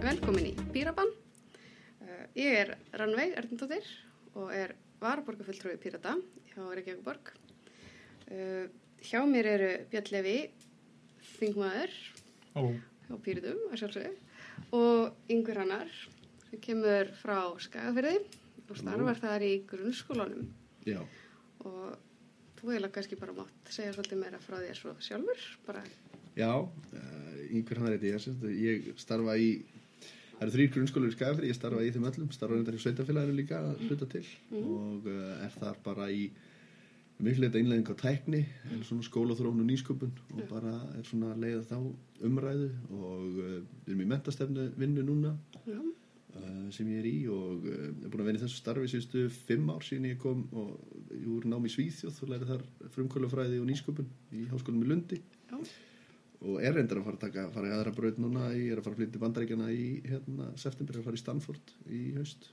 Velkomin í Píraban. Uh, ég er Rannveig Erndóttir og er varaborgarfulltrúi Pírata hjá Reykjavík uh, hjá mér eru Björn Levi, þingmaður Halló. á Píratum að sjálfsögðu og Yngvar Hannar sem kemur frá Skagafyrði og starfar þar í grunnskólanum Já, og þú eiginlega kannski bara mátt segja svolítið meira frá þér svo sjálfur bara. Já, uh, einhver hann er þetta? Ég, starfa í, það eru þrýr grunnskólar í Skagafri, ég starfa í þeim öllum, starfa reyndar í sveitafélaginu líka að hluta til. Og uh, er þar bara í mikluleita innlegging á tækni, en svona skólaþróun og nýsköpun og bara er svona leiða þá umræðu og við erum í mentastefnu vinnu núna. Já, sem ég er í og uh, er búin að vera í þessu starfi síðustu fimm ár síðan ég kom og ég voru nám í Svíþjóð og lærið þar frumkvölufræði og nýsköpun í háskólum í Lundi. Já, og er reyndar að fara að taka, fara í aðra braut núna ég er að fara að flytja bandaríkjana í hérna, september, er að fara í Stanford í haust.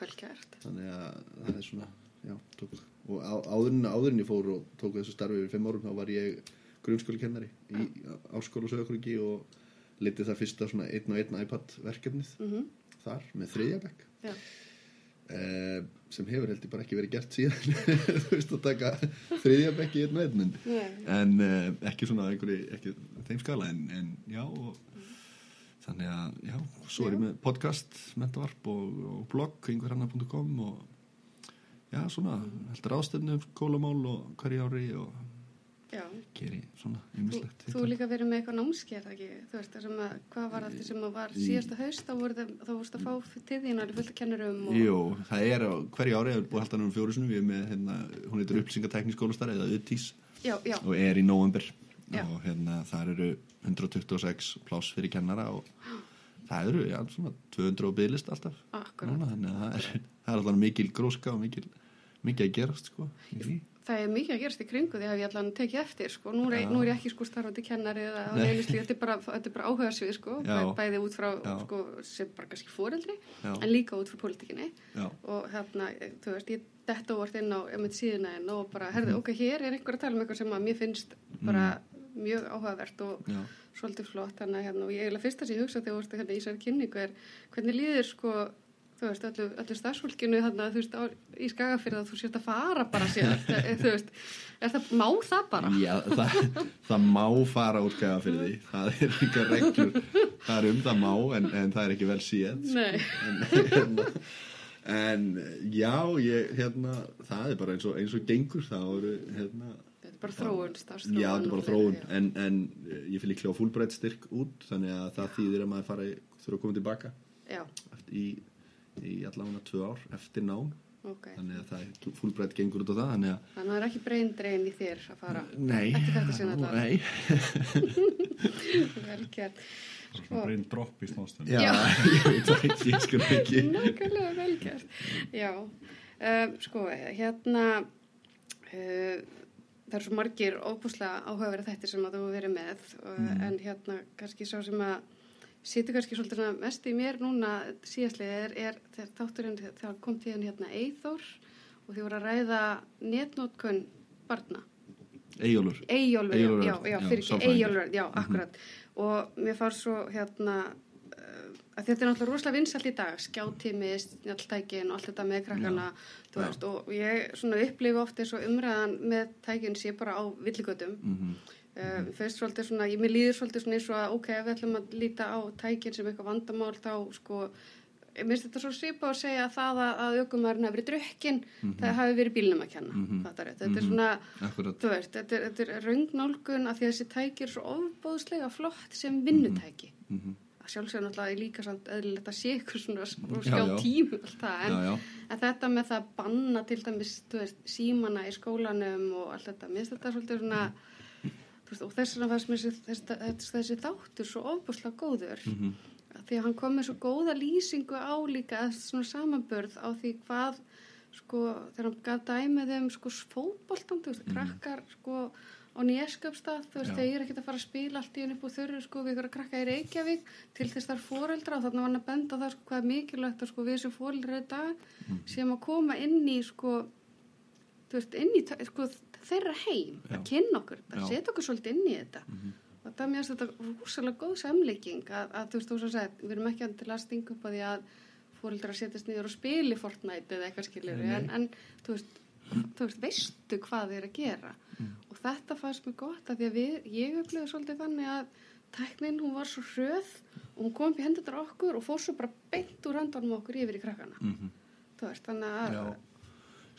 Velkjært þannig að það er svona já, tók, og á, áðurinn, áðurinn ég fór og tók þessu starfi yfir fimm árum þá var ég grunnskóli kennari í áskóla og litið það fyrsta svona einn og einn iPad verkefnið. Mm þar með þriðjabæk eh, sem hefur heldur bara ekki verið gert síðan þú veist að taka þriðjabæk í einn einn en uh, ekki svona einhverju, ekki þeim skala en, en já og þannig að já, svo er ég með podcast mentavarp og, og blogg einhverjannar.com og já, svona heldur ástöfnu, kólamál og hverju ári og geri svona Þú, ymmislegt þú líka verið með eitthvað námskeið, ekki? Þú veist, það sem að, hvað var allt sem að var síðasta haust, þá voru það, þá vorust að fá til þín alveg fullt af kennurum og... Jú, það er á hverju ári, að halda hann um fjórusunum, við erum með, hérna, hún heitir upplýsingateknísk skólastar eða UTIS Já, já, og er í november Já. og hérna þar eru 126 pláss fyrir kennara og það eru, já, svona 200 bygglist alltaf. Núna, þannig að það er, það er alltaf mikil gróska og mikil, mikil að gerast sko. Það er mikið að gerast í kringu því að ég allan tekið eftir, sko. Nú er, nú er ég ekki, sko, starfandi kennari eða Nei. neinu slík, þetta er bara, bara áhuga svið, sko. Já. Bæ- Bæði út frá, sko, sem bara kannski fóreldri, en líka út frá pólitíkinni. Og hérna, þú veist, ég detta vart inn á einmitt síðuna en og bara, herði, Mhm. ok, hér er einhver að tala um eitthvað sem að mér finnst bara mjög áhugavert og já, svolítið flott þannig að hérna, og ég eiginlega fyrst að ég hugsa þegar þú veist hérna í þessari kynningu er hvernig líður sko þú veist, öllu, öllu starfsfólkinu þarna, þú veist, á, í skagafyrða þú sést að fara bara sér þú veist, er það, má það bara? já það, það má fara fyrir því það er líka reglur það er um það má en, en það er ekki vel síðan Nei, en, hérna, en já, ég, hérna það er bara eins og, eins og gengur það eru, hérna þetta er bara þróun, starfsþróun Já, þetta er bara þróun en, en eh, ég fyrir líklega á fullbreytt styrk út þannig að það þýðir að maður fara þurfa að koma tilbaka. Já, í, í allavega tvö ár eftir nám. Ok. Þannig að það er fullbreytt gengur út á það þannig að það er ekki breyn drein í þér að fara. Nei. Nei, Vel gert. Svona breyn dropp í snáðstöðinu. já, ég veit það ekki, ég sko ekki. Nákvæmlega vel gert. Já, um, sko, hérna, uh, það eru svo margir óbúslega áhugaverið þetta sem að þú verið með, uh, en hérna, kannski sá sem að situr kannski svolítið mest í mér núna síðastlið er, er þegar þátturinn, þegar kom tíðan hérna Eithor og því voru að ræða netnótkun barna. Eyjólfur Eyjólfur, Eyjólfur, já, já, já, fyrir ekki. Eyjólfur, já, akkurat og mér fannst svo hérna uh, að þetta er náttúrulega rosalega vinsalt í dag skjáttími, snjalltækin og allt þetta með krakkana, þú já. veist og ég svona upplifi oft eins og umræðan með tækin sé bara á villigötum Mhm. Uh, fyrst svolítið svona, ég mér líður svolítið svona eins og að ok, ef við ætlum að líta á tækin sem eitthvað vandamál þá sko ég minnst þetta svo svipa að segja að það að, að aukumærin hafi verið drukkin það hafi verið bílnum að kenna Mhm. þetta, er, þetta er svona Akkurat, þú veist, þetta er, þetta er röngnálgun af því að þessi tæki er svo ofbóðslega flott sem vinnutæki. Mhm. að sjálfsögur náttúrulega er líka samt eðlilegt að sé ykkur svona skjá já. tímu og allt það, en, já, já. en þetta með það að banna til dæmis, veist, símana í skólanum og allt þetta, mér finnst þetta svolítið svona veist, og þess vegna fannst mér þessi, þessi, þessi, þáttur svo ofbúslega góður Mhm. af því að hann kom með svo góða lýsingu á líka eða svona samanbörð á því hvað sko, þegar hann gaf dæmið um sko fótboltan, þú veist, krakkar sko á nýjeskapstað, þú veist, Já. þeir eru ekkert að fara að spila allt í henni upp og þurru sko við ykkur að krakka í Reykjavík til þess þar foreldra og þannig var hann að benda það sko hvað er mikilvægt að sko við sem foreldra í dag sem að koma inn í sko veist, inn í sko, þeirra heim, Já. að kynna okkur að setja okkur svolítið inn í þetta. Og það er mjög þetta húsalega góð samlíking að, að þú veist, þú svo segir, við erum ekki til að stinga upp á því að fóreldrar setjast niður og spili Fortnite eða eitthvað nei. en, en þú veist, þú veist, veistu hvað er að gera. Og þetta fannst mér gott að því að við, ég upplöði svolítið þannig að tæknin hún var svo hröð og hún kom upp í hendur okkur og fór svo bara beint úr hendunum okkur yfir í krakkana. Mhm. þú veist, þannig að Já,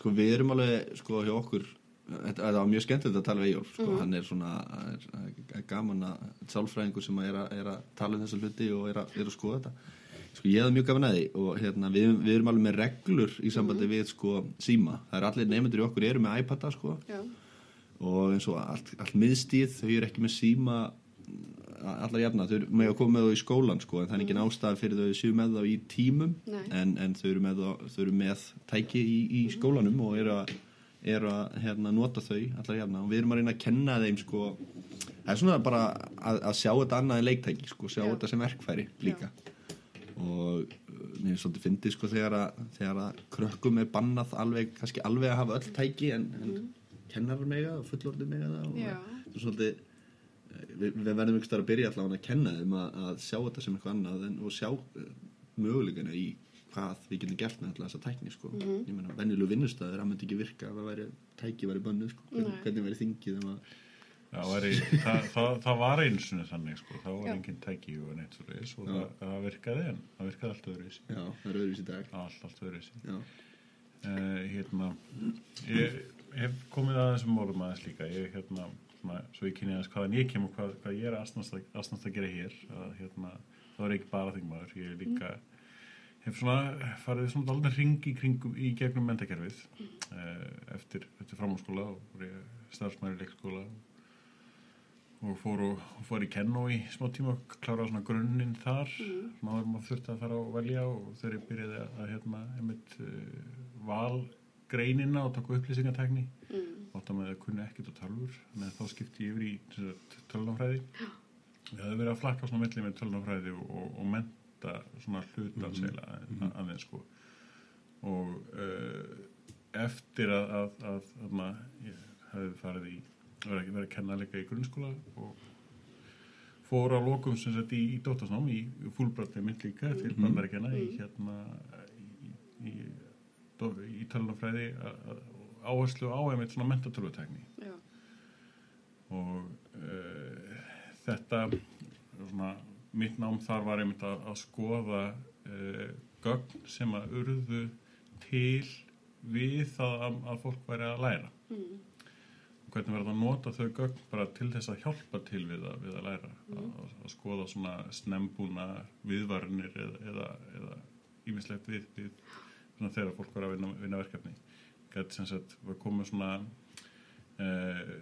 sko við erum alveg sko hjá okkur þetta var mjög skemmtilegt að tala við Eyjólf sko, hann er svona er, er gaman að sálfræðingur sem er að, er að tala um þessa hluti og er að, er að skoða þetta. Sko ég hefði mjög gaman að því og hérna, við, við erum alveg með reglur í sambandi við sko síma, það er allir nefndur í okkur eru með iPada sko. Já, og eins og allt, allt miðstíð þau eru ekki með síma allar jafna, þau eru með að koma með þau í skólan sko, en það er ekki ástæða fyrir þau séu með þá í tímum en, en þau, eru með, þau eru með tæki í, í skólanum og eru að, eru að hérna, nota þau allar jafna. Og við erum að reyna að kenna þeim sko, það er svona bara að, að sjá þetta annað en leiktæki sko, sjá Já. þetta sem verkfæri líka. Og uh, mér er svolítið fyndið sko þegar að, þegar að krökkum er bannað alveg, kannski alveg að hafa öll tæki en, en kennarar mega og fullorðið mega það og Já. er svolítið við, við verðum ykkur starf að byrja allavega að kenna þeim að, að sjá þetta sem eitthvað annað en, og sjá uh, möguleikana í hvað við getum gert með alltaf þessa tækni sko. ég meina, venjulegu vinnustæður, það myndi ekki virka það væri, tæki væri bönnu sko. hvernig, hvernig væri þingið um að Það, væri, það, það, það var einu sinni þannig sko, það var Já. engin tæki og neitt svo leiðis og það, það virkaði en það virkaði allt öðru í sig já, það er öðruvísi í dag. Allt, allt öðru í sig já, uh, hérna ég hef komið að þessum málum aðeins líka. Ég hérna, svona, svo ég kynni aðeins hvaðan ég kem og hvað, hvað ég er aðsnast að, gera hér að hérna, þá er ekki bara þingmaður ég er líka hef svona farið svona dálítið ring í kringum í gegnum mentakerfið uh, eftir, eftir framháskóla og starfsmæri leikskóla og fór, og, og fór í kennó í smá tíma og kláraði svona grunninn þar. Áður en maður þurfti að fara og velja og þegar ég byrjaði að, að hérna einmitt uh, valgreinina og taka upplýsingatækni. Mm, átt að að kunni ekkert á tölfur en þá skipti ég yfir í tölvunarfræði ég hefði verið að flakka svona milli með tölvunarfræði og, og, og menta svona hlutansveila mm -hmm. aðeins sko og uh, eftir að, að, að, að maður, ég hefði farið í verið að, kenna líka í grunnskóla og fór á lokum sem sagt í, í dóttasnám í fúlbrotni mitt líka til Mhm. bandaríkjana í hérna í, í, í, í tölunafræði áherslu á einmitt svona mentatölvutækni já, og uh, þetta svona, mitt nám þar var einmitt að, að skoða uh, gögn sem að urðu til við það að, að fólk væri að læra. Mm, og hvernig verður að nota þau gögn bara til þess að hjálpa til við að, við að læra að, að, að skoða svona snembúna viðvarnir eða, eða, eða ímislegt við, við þegar fólk var að vinna, vinna verkefni gæti sem sagt var komið svona, uh,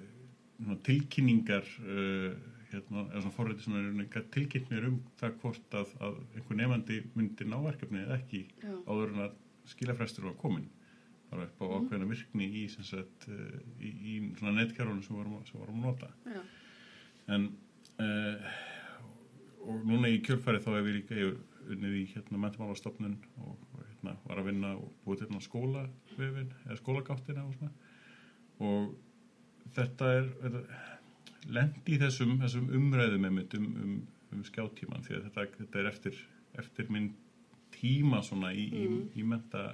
svona tilkynningar uh, hérna, eða svona forriti sem er tilkynnt mér um það hvort að, að einhver nefandi myndi ná verkefni eða ekki já, áður en að skilafrestur var komin bara upp á ákveðna virkni í, sagt, eh, í, í svona netkerfunum sem vorum, sem vorum að nota. Já, en uh, og núna í kjölfæri þá hef ég líka unnið í hérna mentamálastofnun og, og hérna var að vinna og búið til hérna skóla vefin, eða skólagáttina og svona. Og þetta er þetta, lendi í þessum, þessum umræðum einmitt um, um, um skjáttíman því að þetta, þetta er eftir, eftir minn tíma svona í, í, í menta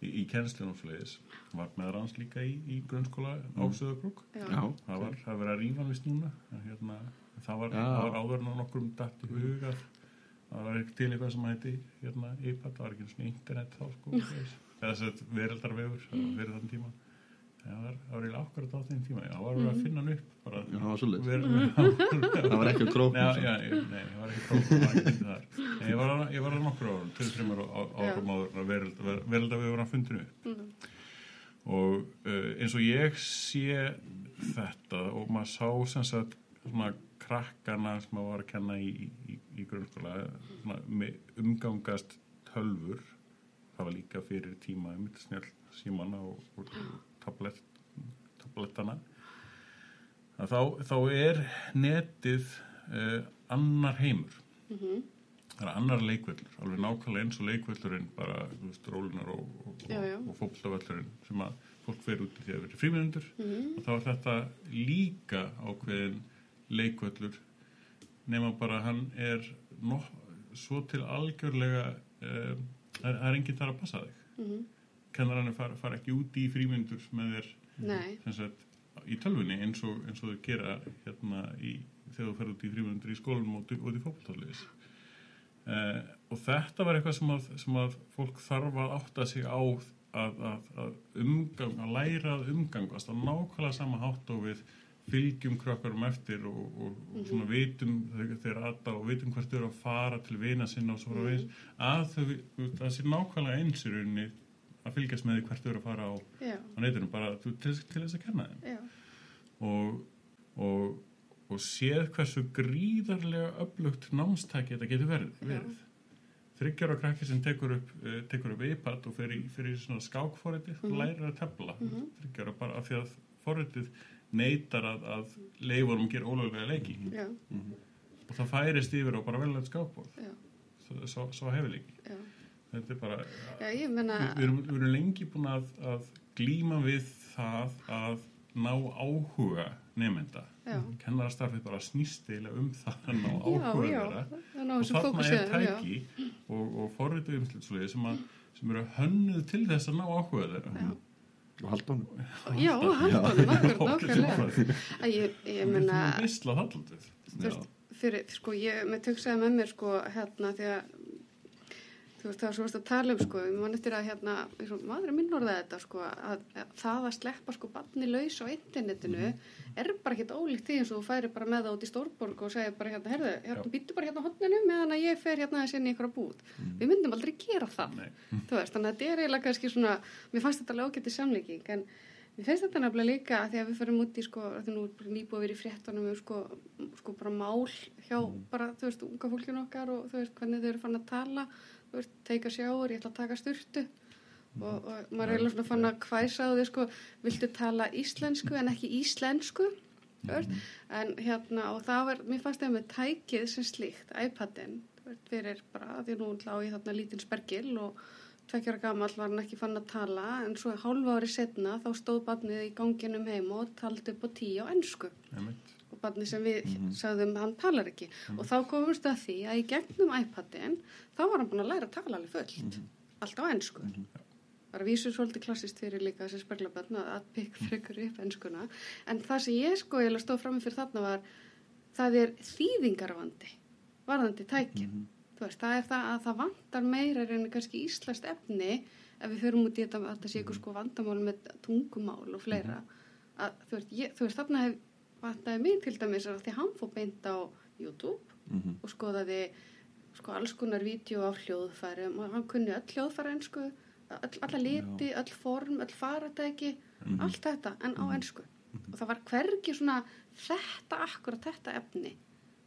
í, í kennslun og fleiðis var með ranns líka í, í grunnskóla á Söðabrúk já, já, það var það var að rífa vist núna hérna, það, var, var áður nokkrum datt í hug að það var ekki til eitthvað sem heiti hérna, iPad, það var ekki svona internet þá sko, þess að veraldarvegur það var fyrir þann tíma. Það var, var eiginlega akkurat á þeim tíma það var að finna hann upp bara, Já, það var svoleiðis. Ver- það var ekki að króknum Já, samt. já, ég- nei, ég var ekki krókum það var ekki. Nei, ég var að, ég var að nokkur árum, til þreymur árum áður verald að fundinu upp. Mm, og uh, eins og ég sé þetta og maður sá sem sagt svona krakkana sem maður var að kenna í, í, í grunnskóla umgangast tölfur það var líka fyrir tíma mitt snjall símana og, og tablet, tablettana. Að þá, þá er netið uh, annar heimur. Mhm, það er annar leikvöllur, alveg nákvæmlega eins og leikvöllurinn bara, þú veist, rólunar og, og, og, fótboltavöllurinn sem að fólk fer út í því að vera fríminundur Mhm. og þá er þetta líka ákveðin leikvöllur nema bara hann er no, svo til algjörlega um, það er- er enginn þar að passa þig. Mhm. kennarannir fara, fara ekki út í frímyndur með þér sagt, í tölvunni eins og, eins og þau gera hérna í, þegar þú fer út í frímyndur í skólanum og út í fótballtalliðis uh, og þetta var eitthvað sem að, sem að fólk þarf að átta sig á að, að, að umgang, að læra að umgangast á nákvæmlega sama hátt og við fylgjum krökkarum eftir og, og, og svona vitum þegar þeir aðta og vitum hvert þau eru að fara til vina sinna og svo frá veins að þau, það sé nákvæmlega eins í rauninni að fylgjast með því hvert þau eru að fara á, á netinu bara til, til, þess að kenna þeim. Og, og, og séð hversu gríðarlega öflugt námstæki þetta getur verið, þryggjar á krakki sem tekur upp, uh, tekur upp iPad og fer í, fer í svona skákforritið og Mhm. lærir að tefla. Mhm. þryggjar bara af því að forritið neytar að, að leifunum gera ólöglega leiki. Já, og það færist yfir á bara velnægt skákborð. Já, svo, svo, hefur leiki já. þetta er bara Já, ég menna, við, við, erum, við erum lengi búin að, að glíma við það að ná áhuga nefnda já, kennarastarfið bara snýst eiginlega um það að ná já, áhuga já, þeirra er ná og þarna er fókusið, já, tæki og, og forritu umslutslega sem, að- sem eru hönnuð til þess að ná áhuga þeirra. Já, og halda honum? Já, haldunum, akkur, Fólk er nákvæmlega. Að ég, ég menna, fyrir, sko, ég með töksaði með mér, sko, hérna, því að, þú veist, það var svo varst að tala um, sko, ég man eftir að, hérna, maður er minn orðað þetta, sko, að, að það að sleppa, sko, barni laus á internetinu er bara ekkert ólíkt því eins og þú færi bara með það út í Stórborg og segir bara, hérna, herðu, hérna, býttu bara hérna á hotninu meðan að ég fer hérna að sinni ykkur að búð. Við myndum aldrei gera það veist, þannig að þetta er eiginlega kannski svona, mér fannst þetta alveg ágætti samlíking en mér finnst þetta nefnilega líka að því að við fyrir út í sko, því nú er teika sjáur, ég ætla að taka sturtu. Og, og maður er eiginlega svona fann að hvæsa á því sko, viltu tala íslensku en ekki íslensku? Þú veist, en hérna og það var, mér fannst það með tækið sem slíkt, iPadin fyrir bara, því nú lá ég þarna lítinn spergil og tveggjara gamall var hann ekki fann að tala en svo hálfa ári setna þá stóð barnið í ganginum heim og taldi upp á tíu á ennsku Einmitt. Og barnið sem við sagðum hann talar ekki. Og þá komumst að því að í gegnum iPadin þá var hann búin að læra að tala alveg fullt. Allt á ennsku Það er að vísu svolítið klassist fyrir líka þessi speglabönn að pikk frekar upp ennskuna. En það sem ég sko ég stóð fram fyrir þarna var, það er þýðingarvandi, varðandi tækjum. Þú veist, það er það að það vantar meira en kannski íslast efni ef við förum út í þetta, að það sé ykkur sko vandamál með tungumál og fleira. Að, þú, veist, ég, þú veist, þarna hef vantaði mig til dæmis að því hann fór beint á YouTube Mhm. og skoðaði sko alls konar vídeo á hljóðfærum og hann kunni öll hljóðfæra ensku öll, alla liti, öll form, öll faratæki allt þetta en á ensku. Og það var hvergi svona þetta akkurat þetta efni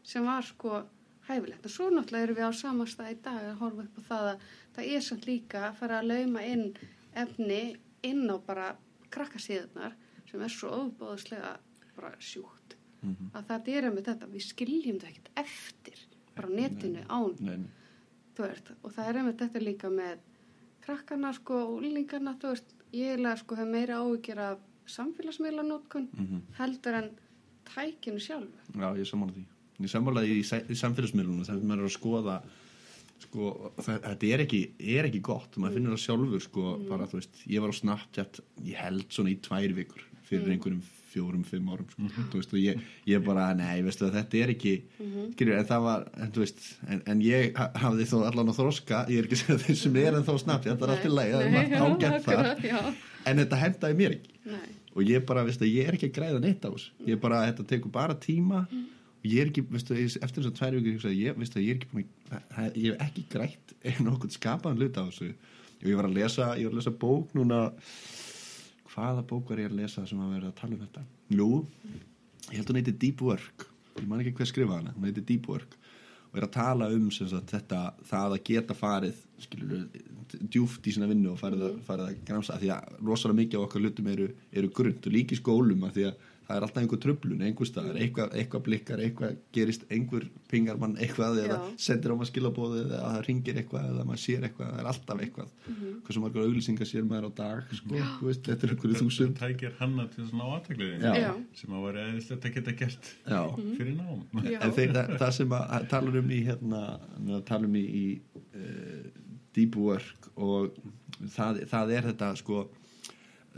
sem var sko hæfilegt. Og svo náttúrulega erum við á samastað í dag að horfa upp á það að það er samt líka að fara að lauma inn efni inn á bara krakkasíðunar sem er svo ofbóðslega bara sjúkt Mhm. að það er með þetta, við skiljum það ekkert eftir bara netinu án Nei, nei. þú veist, og það er einmitt þetta líka með krakkana sko og úlingarna, þú veist, ég eiginlega sko hef meira áhyggjur af samfélagsmiðlanótkun Mhm. heldur en tækinu sjálfu. Já, ég sammála því. Ég sammála því í, í samfélagsmiðlunum þegar maður er að skoða sko, þetta er ekki, er ekki gott maður finnur það sjálfur sko, bara, þú veist, ég var á Snapchat ég held svona í tvær vikur fyrir einhverjum fjórum, fimm árum sko. þú veist, og ég, ég bara, nei, veistu að þetta er ekki skilur, en það var, en þú veist en, en ég ha- hafði þó allan á þroska ég er ekki að segja þeir sem er en þá Snapchat það er allt í lagi, það er margt ágætt já, en þetta hendaði mér ekki. Nei, og ég bara, veistu, ég er ekki að græða neitt á þessu. Ég bara, þetta tekur bara tíma og ég er ekki, veistu, eftir þess að tvær vikur ég, veistu, ég er ekki að það- ég hef ekki grætt einu okkur skapaðan hlut á þessu. Og ég var að lesa, ég var að lesa bók núna hvaða bók var ég að lesa sem að vera að tala um þetta? Jú, ég held hún heiti Deep Work. Ég man ekki hver skrifa hana, hún heiti Deep Work. Og er að tala um sagt, þetta, það að geta farið skilur, djúft í sína vinnu og farið, að, farið að gramsa því að rosalega mikið á okkar hlutum eru, eru grunnt. Og líki skólum að því að það er alltaf einhver tröflun, einhver staðar. Eitthvað, eitthvað blikkar, eitthvað gerist einhver pingar mann eitthvað eða Já. sendir á maður skilabóði eða það ringir eitthvað eða maður sér eitthvað, það er alltaf eitthvað. Hversu margar auglýsingar sér maður á dag sko, þú veist, þetta er einhverju þúsund. tækir hanna til Já. Já. sem að vera eðislegt að geta gert Já, fyrir nám. En þeir, það, það sem að tala um í hérna, tala um í, í uh, deep work og það, það er þetta sko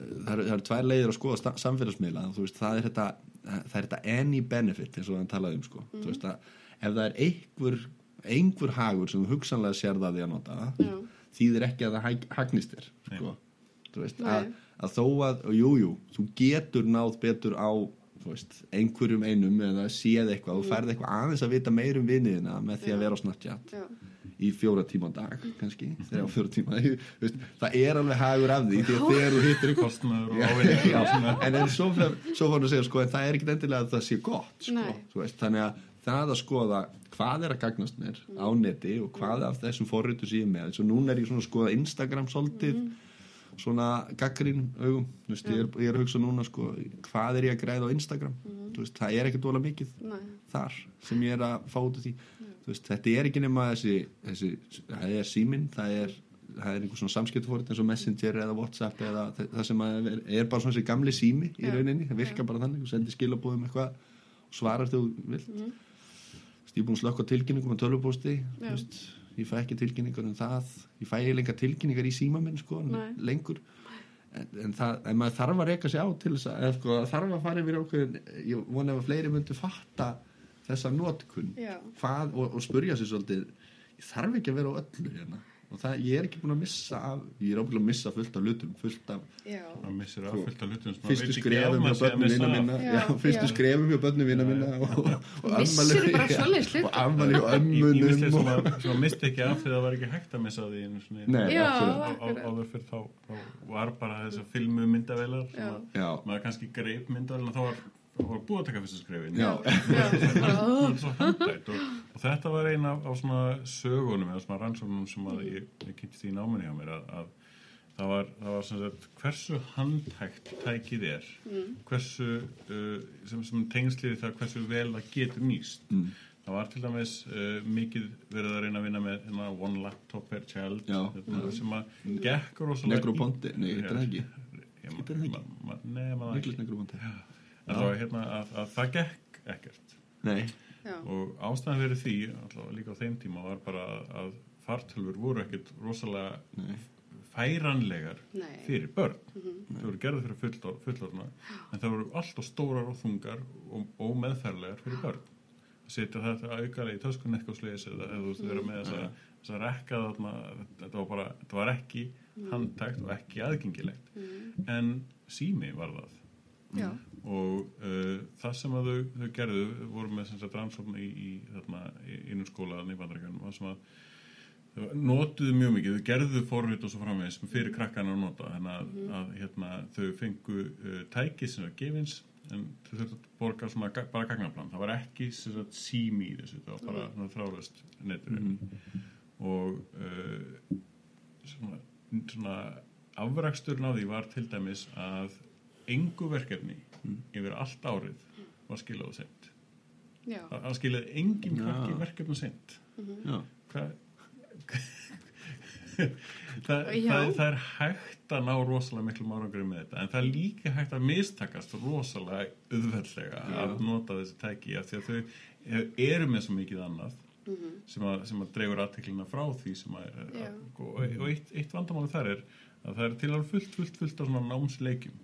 það eru, það eru tvær leiðir að skoða samfélagsmiðla þú veist, það er þetta það er þetta any benefit eins og hann talaði um sko. þú veist að ef það er einhver einhver hagur sem þú hugsanlega sér það því að nota Já. þýðir ekki að það hagnist þér sko. þú veist, að, að þó að og jú, jú, þú getur náð betur á veist, einhverjum einum eða séð eitthvað, þú færð eitthvað aðeins að vita meir um vinniðina með því að vera á Snapchat Já. í fjóra tíma á dag kannski, þegar á fjóra tíma þú veist, það er alveg hagur af því þegar þú hittir ykkur og og en en svo fann svo fann að segja sko, en það er ekkit endilega að það sé gott sko, veist, þannig að það að skoða hvað er að gagnast mér á neti og hvað af þessum forritu sé ég með svo núna er ég svona að skoða Instagram svolítið svona gaggrín augum, þú veist, ég er, ég er að hugsa núna sko, hvað er ég að græða á Instagram? Þú veist, það er ekkert ólega mikið Nei. þar sem ég er að fá út af því. Þú veist, þetta er ekki nema þessi, þessi það er síminn, það er það er einhver svona samskiptufórit eins og Messenger eða Whatsapp eða það, sem er, er bara svona þessi gamli sími í Já. rauninni, það virkar bara þannig. Og sendir skilabóðum eitthvað og svarar þegar þú vilt. Mm. ég er búin að slökka á tilkynningum á tölvupósti þú veist, ég fæ ekki tilkynningar um það. Ég fæ ekki lengar tilkynningar í síma minn sko, lengur. En, en, það, en maður þarf að reyka sig á til þess að sko, þarf að fara yfir ákveðin ég vona ef að fleiri myndu fatta þessa notkun. Hvað, og, og spurja sér svolítið ég þarf ekki að vera á öllu hérna og það, ég er ekki búin að missa af ég er ábyggilega að missa fullt af hlutum fullt af fyrstu skrefum ef hjá að börnum vina minna. Fyrstu skrefum hjá börnum vina minna og, og, og hluti? og ömmunum og, að, sem að misti ekki af því það var ekki hægt að missa því áður fyrir þá, þá var bara þess að filmu myndavelar að maður kannski greip myndavelina þá var, þá var búið að taka fyrsta skrefin það er svo og, og þetta var eina af, af svona sögunum eða svona rannsóknum sem að ég, ég kynntist í náminni hjá mér að, að það var, það var sem sagt hversu handhægt tækið er hversu uh, sem, sem tengsliði það hversu vel það getur nýst. Mm. það var til dæmis uh, mikið verið að reyna að vinna með hérna, one laptop per child Já. hérna, sem að gekk rosalega Negroponte, nei, heitir það ekki? Ég- Heitir það ekki? ma- var hérna að, að það gekk ekkert. Nei, og ástæðan fyrir því allavega líka á þeim tíma var bara að- að fartölfur voru ekkert rosalega Nei. færanlegar Nei. fyrir börn. Þau voru gerðið fyrir fullor, fullorna en það voru alltaf stórar og þungar og, og meðferðlegar fyrir börn. Að setja þetta aukalega í töskun eitthvað sliðis eða þú veist vera með þessa, þessa rekka þarna þetta var bara, þetta var ekki handtækt og ekki aðgengilegt. En sími var það Já. og uh, það sem að þau, þau gerðu voru með sem sagt rannsókn í, í þarna í innum skólaðan í bandarækjunum sem að þau notuðu mjög mikið, þau gerðu forrit og svo framvegis fyrir krakkana að nota. Þannig að, að hérna, þau fengu uh, tæki sem var gefins en þau þurftu að borga svona bara gagnaplan. Það var ekki sem sagt sími í þessu það var bara mm. þráðast netur. Og uh, svona, svona afraksturinn á því var til dæmis að engu verkefni yfir allt árið var skilað og sent. Já. að að skilaði engin Já. krakki verkefni sent. Já, hvað það, Já. það, það er hægt að ná rosalega miklum árangri með þetta en það er líka hægt að mistakast rosalega auðveldlega að nota þessi tæki af því að þau eru með svo mikið annað sem, að, sem að dreifur aðteklina frá því sem að, að og, og eitt, eitt vandamáli þar er að það er til alveg fullt, fullt, fullt af svona námsleikjum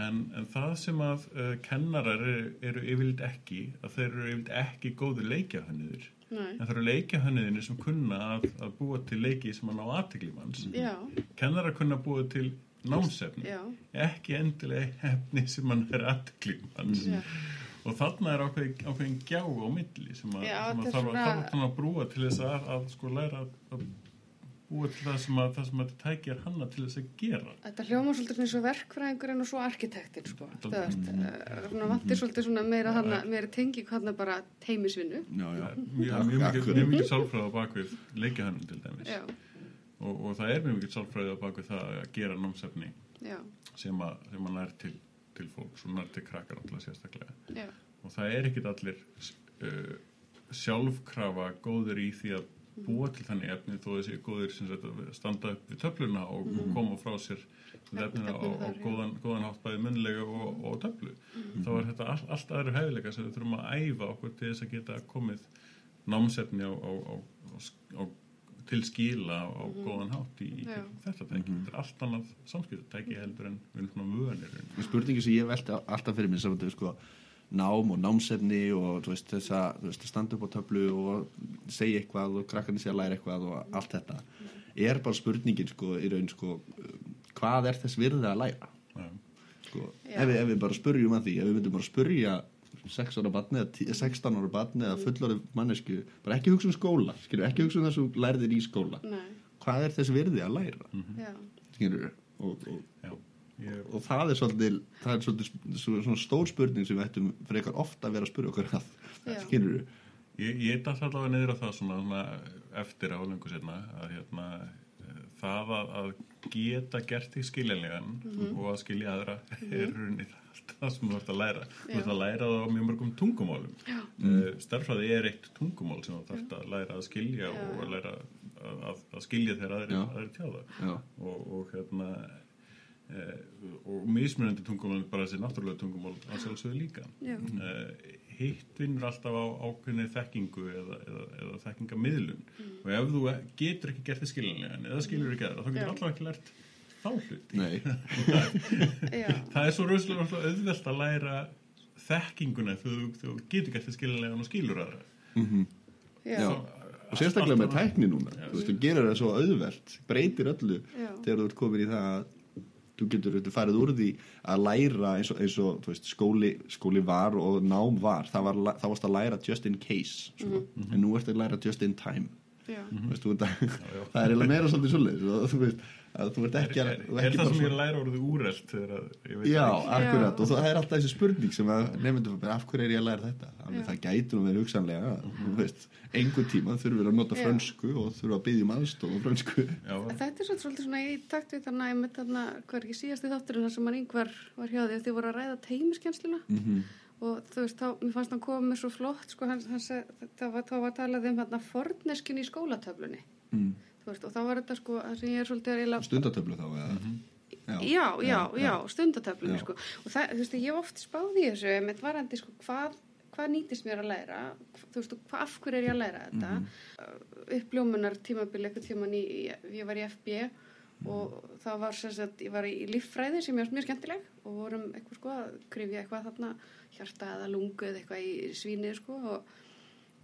en, en það sem að uh, kennarar eru, eru yfirleitt ekki að þeir eru yfirleitt ekki góður leikjahönniður Nei. en það eru leikjahönniðinir sem kunna að, að búa til leiki sem að ná aðteklimanns Já. kennarar kunna að búa til námsefni Já. ekki endilega efni sem að er aðteklimanns Já. og þarna er ákveðin, ákveðin gjá á milli sem að, Já, sem að þarf, þarf að brúa til þess að, að sko læra að, búa til það sem að það sem að þetta tækir hanna til þess að gera Þetta hljóma svolítið eins og verkfræðingurinn og svo arkitektin sko. Þú veist, Mm. uh, svona vantir svolítið svona meira, hana, meira tengi hvernig bara teimisvinnu. já, já mjög, mjög, mikið, á bakvið leikjahönnun til dæmis Já. og, og það er mjög mikið sálfræði á bakvið það að gera námsefni Já. sem að, sem að nær til til fólk, svona til krakkar alltaf sérstaklega já, og það er ekkit allir uh, sjálfkrafa góður í því að búa til þannig efni þó þessi góður sem sagt, að standa upp við töfluna og, og koma frá sér efnina á, á góðan, góðan hátt bæði munlega og, og töflu. Þá er þetta all, allt aðri hæfileika sem við þurfum að æfa okkur til þess að geta komið námsefni á, á, á, á, á til skila á góðan hátt í, í þetta tæki. Þetta er allt annað samskiptutæki heldur en við erum svona Og spurningi sem ég velti alltaf fyrir mér sem þetta er sko nám og námsefni og veist, þess að veist, að standa upp á töflu og segja eitthvað og krakkarnir sé að læra eitthvað og allt þetta. Er bara spurningin sko í raun sko hvað er þess virði að læra? Sko, ef við, ef við bara spurjum að því ef við myndum bara spurja 6 ára batni eða 10 16 ára batni eða fullorði mannesku bara ekki hugsa um skóla, skilur, ekki hugsa um það sem þú lærðir í skóla. Nei, hvað er þess virði að læra? Já, skilur, og, og Já. Ég, og það er svolítið, það er svolítið svo- svona stór spurning sem við ættum frekar ofta að vera að spyrja okkur að skilur við Ég, ég dætt allavega niður á það svona, svona eftir á lengur setna að hérna, eh, það að, að geta gert því skiljanlegan Mhm. og að skilja aðra er runni allt það sem þú ert að læra. Þú ert að læra það á mjög mörgum tungumálum. Uh, starfræði er eitt tungumál sem þú þarft að læra að skilja Já. og að læra að, að, að skilja þegar aðri, aðri tjáða Já. og, og hérna og mismunandi tungumál bara þessi náttúrulega tungumál að sjálfsögðu líka. Já. uh, hitt vinnur alltaf á ákveðni þekkingu eða, eða, eða þekkingamiðlun og ef þú getur ekki gert þið skiljanlega eða skilur ekki aðra, þá getur Já. alltaf ekki lært þá hluti. Nei, já, það er svo röðslega auðvelt að læra þekkinguna þegar þú, getur gert þið skiljanlega og skilur aðra. Já, Já. og sérstaklega með tækni núna þú veist, þú gerir það svo auðvelt breytir öllu Já. þegar þú ert komin í það að þú getur þú farið úr því að læra eins og, eins og þú veist, skóli, skóli var og nám var það, var, það varst að læra just in case sko. Mhm. en nú ert að læra just in time já, Þú veist, þú ert að, það er meira svolítið svolítið þú veist að þú ert er, ekki að er, er ekki það sem ég læra orðið að, ég veit Já, akkurat og það er alltaf þessi spurning sem að nefndum bara af hverju er ég að læra þetta. Alveg, það gæti nú verið hugsanlega þú veist, einhver tíma þurfum við að nota Já. frönsku og þurfum að byggja um aðstof og frönsku Já, Þetta er svolítið, svona í takt við þarna, einmitt þarna, hvað er ekki síðasti þátturinn þar sem hann yngvar var hjá því að þið voru að ræða teimiskensluna Mhm. og þú veist, þá, mér fannst hann koma með svo flott, sko, hann, hann seg, það var, þá var talað um þarna forneskin í skólatöflunni, mm. Veist, og þá var þetta sko, það sem ég er svolítið að eiginlega stundatöflu þá eða? Já, já, já, já. stundatöflunni sko. og það, þú veist, ég hef oft spáð í þessu með varandi, sko, hvað hvað nýtist mér að læra? Þú veist, og hvað, af hverju er ég að læra þetta? Mm -hmm. uppljómunar tímabili eitthvað tíman í, ég var í FB og það var sagt, ég var í líffræði sem ég var mjög skemmtileg og vorum eitthvað sko að krifja eitthvað þarna hjarta eða lungu eða eitthvað í svínið sko og,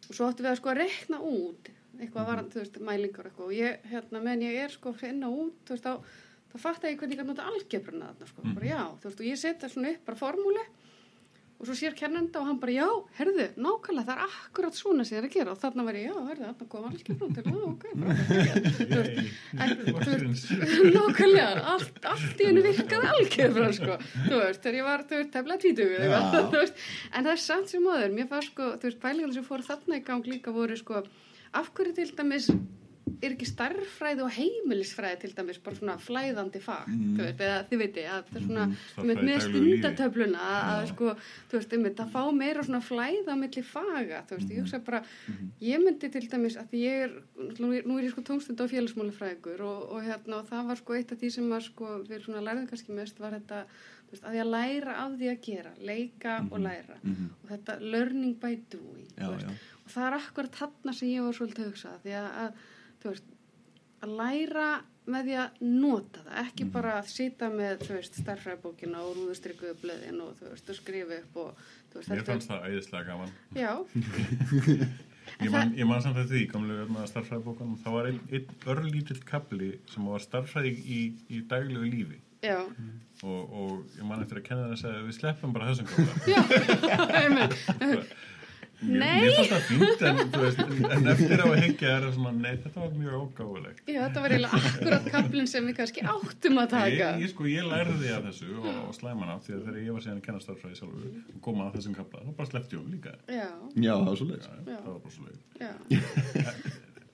og svo áttum við að sko að rekna út eitthvað var, þú veist, mælingar eitthvað. Og ég, hérna, meðan ég er sko inn og út, þú veist, þá þá fatt ég hvernig ég gæti nota algebruna þarna sko, bara já, þú veist, og ég setja svona upp bara formúli og svo sér kennenda og hann bara, já, herðu, nákvæmlega, það er akkurat svona sem ég er að gera. Og þarna var ég, já, herðu, þarna kom algebruna til, já, ok, bara, þú veist, nákvæmlega, allt, allt í hennu virkaði algebruna, sko, þú veist, þegar ég var, þú veist, tefla tvítugu, Já. þú veist, en það er samt sem móður, mér fannst, sko, þú veist, af hverju til dæmis er ekki starffræði og heimilisfræði til dæmis bara svona flæðandi fag? Mhm. þú veist, eða þið veitir að það er svona Mhm, mm, með, stundatöfluna að, að sko, þú veist, einmitt, að fá meira svona flæða á milli faga, þú veist, ég hugsa bara ég myndi til dæmis að ég er nú, er- ég sko tónstund á félagsmálafræðingur og, og hérna, og það var sko eitt af því sem var sko, við svona lærðum kannski mest var þetta, veist, að því að læra af því að gera, leika og læra. Mhm. og þetta learning by doing Já, það er akkurat þarna sem ég var svolítið að hugsa því að, að þú veist að læra með því að nota það ekki Mhm. bara að sita með þú veist, starfræðbókina og rúðustrykkuðu blöðin og þú veist, og skrifa upp og veist, Mér fannst það æðislega gaman. Já, Ég man, ég man samt að því, gamlu hérna starffræðibókan það var einn ein örlítill kapli sem var starffræði í, í daglegu lífi. Já, og, og ég man eftir að kenna það að við sleppum bara þessum kapla já einmitt. Nei. mér fannst það fínt en, þú veist, en eftir á að hengja er það svona, nei þetta var mjög ógáfulegt. Já, þetta var eiginlega akkurat kaplinn sem við kannski áttum að taka. Ég, ég sko, ég lærði af þessu og, og slæman af því að þegar ég var síðan að kenna starffræði sjálfur og koma að þessum kapla, þá bara sleppti ég um líka. Já, Já, það var svo leiðis Já, Já. það var bara svo leið já,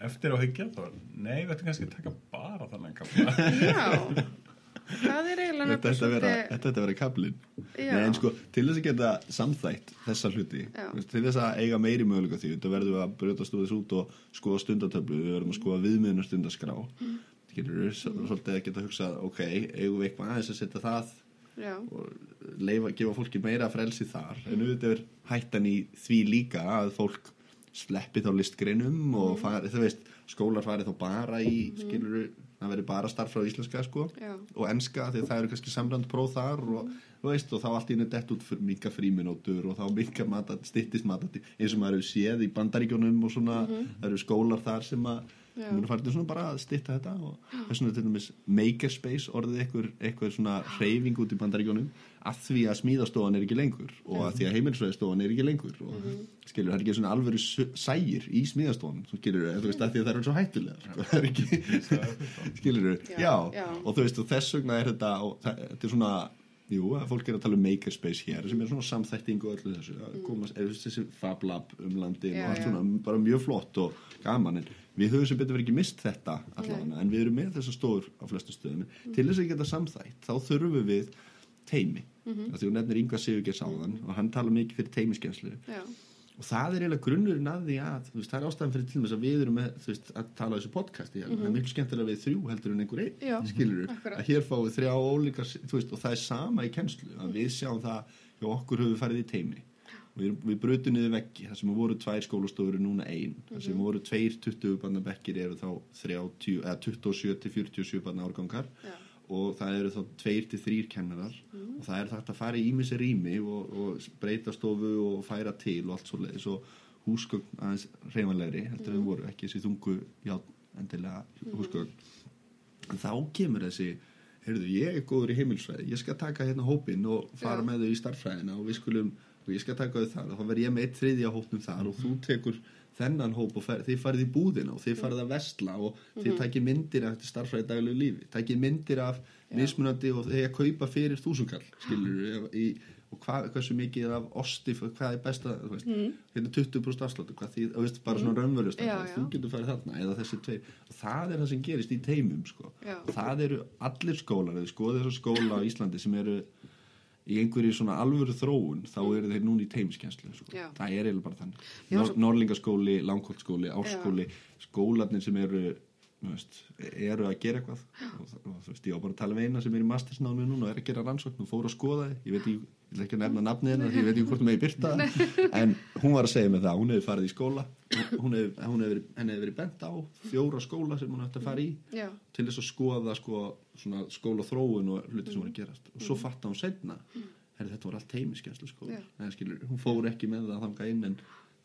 Eftir á að hengja, þá nei, við ættum kannski að taka bara þannig kapla já það er eiginlega svolítið- þetta ætti að vera. Nei, en sko, til þess að geta samþætt þessa hluti, veist, til þess að eiga meiri möguleika á því, þetta verðum við að brjótast úr þess út og skoða stundatöflu, við verðum að skoða viðmiðunar stundaskrá mm. getur við svolítið að geta hugsað, ok, eigum við eitthvað aðeins að setja það Já, og leifa, gefa fólki meira frelsi þar. En auðvitað er hættan í því líka að fólk sleppi þá listgreinum og fari, þú veist skólar fari þá bara í skilur það veri bara starf frá íslenska sko Já. og enska því að það eru kannski samrænd próf þar og, þú veist, og þá allt í henni dett út fyrir minga fríminótur og þá minga matat, stittist matat eins og maður hefur séð í bandaríkjónum og svona, það eru skólar þar sem að Já. munu farið svona bara að stitta þetta og þess vegna til dæmis makerspace orðið eitthvað, eitthvað svona hreyfing út í bandaríkjónum að því að smíðastofan er ekki lengur og að því að heimilsvæðistofan er ekki lengur og skilur, það er ekki svona s- sægir í smíðastofan, þú skilur, þú veist að því að það eru svo hættulegar, sko, það er ekki skilur, Já, já, já. og þú veist og þess vegna er þetta, þetta er svona jú, að fólk er að tala um makerspace hér sem er svona samþætting og öllu þessu að koma, er þessi fab lab um landin Mm. Já, og allt já. svona, bara mjög flott og gaman, en við höfum sem betur verið ekki mist þetta allavega, en við erum með þessar stór á flestu stöðum, Mm. til þess að geta samþætt þá þurfum við teimi Mhm. mm því hún nefnir Yngvar Sigurgers áðan og hann tala mikið fyrir teimiskenslu já, og það er eiginlega grunnurinn að því að þú veist, það er ástæðan fyrir til þess að við erum með þú veist, að tala á þessu podcasti mm það er miklu skemmtilega við þrjú heldur en einhver einn Mhm. Skilur akkurat. að hér fáum við þrjá ólíkar þú veist, og það er sama í kennslu að við sjáum það hjá okkur höfum við farið í teimi og við, við brutum niður veggi. Þar sem voru tvær skólastofur er núna ein. Þar sem voru tveir 20 barna bekkir eru þá 30, eða 27 til 47 barna árgangar. Já, og það eru þá tveir til þrýr kennarar. Mhm. og það er þetta að fara í ímissi rými og, og breyta stofu og færa til og allt svo leiðis og húsgögn aðeins reymanlegri heldur Mhm. en voru ekki þessi þungu já, endilega húsgögn. En þá kemur þessi heyrðu, ég er góður í heimilsfræði ég skal taka hérna hópinn og fara Já. með þau í starffræðina og við skulum og ég skal taka þau þar og þá verð ég með eitt þriðja hópnum þar og þú tekur þennan hóp og fer, þið farið í búðina og þið farið að vestla og þið takið myndir af þetta starffræði daglegu lífi takið myndir af mismunandi og þið að kaupa fyrir þúsungall skilur í, og hvað, hversu mikið af osti hvað er besta, þú veist hérna 20% afsláttu, hvað því, þú veist, bara svona raunverust Já, þú getur farið þarna, eða þessi tveir. Og það er það sem gerist í teimum sko. Já. og það eru allir skólar eða skoðið þessu skóla á Íslandi sem eru í einhverju svona alvöru þróun þá eru þeir núna í teimiskenslu sko. Það er eiginlega bara þannig. Nor svo- Norlingaskóli, Langholtskóli, Árskóli skólarnir sem eru veist, eru að gera eitthvað. Og, og veist, ég á bara að tala við eina sem er í mastersnámi núna og er að gera rannsókn og fór að skoða ég veit ekki, ég vil ekki nefna nafnið hennar ég veit ekki hvort með ég byrta en hún var að segja mig það, hún hefur farið í skóla. Hún hefur, hún hefur, henni hefur verið bent á fjóra skóla sem hún hætti að fara í já, til þess að skoða sko, skóla þróun og hluti sem voru að gerast. Og svo fatta hún setna herri, þetta var allt heimiskenslu skóla. Eða, skilur, hún fór ekki með það þangað inn en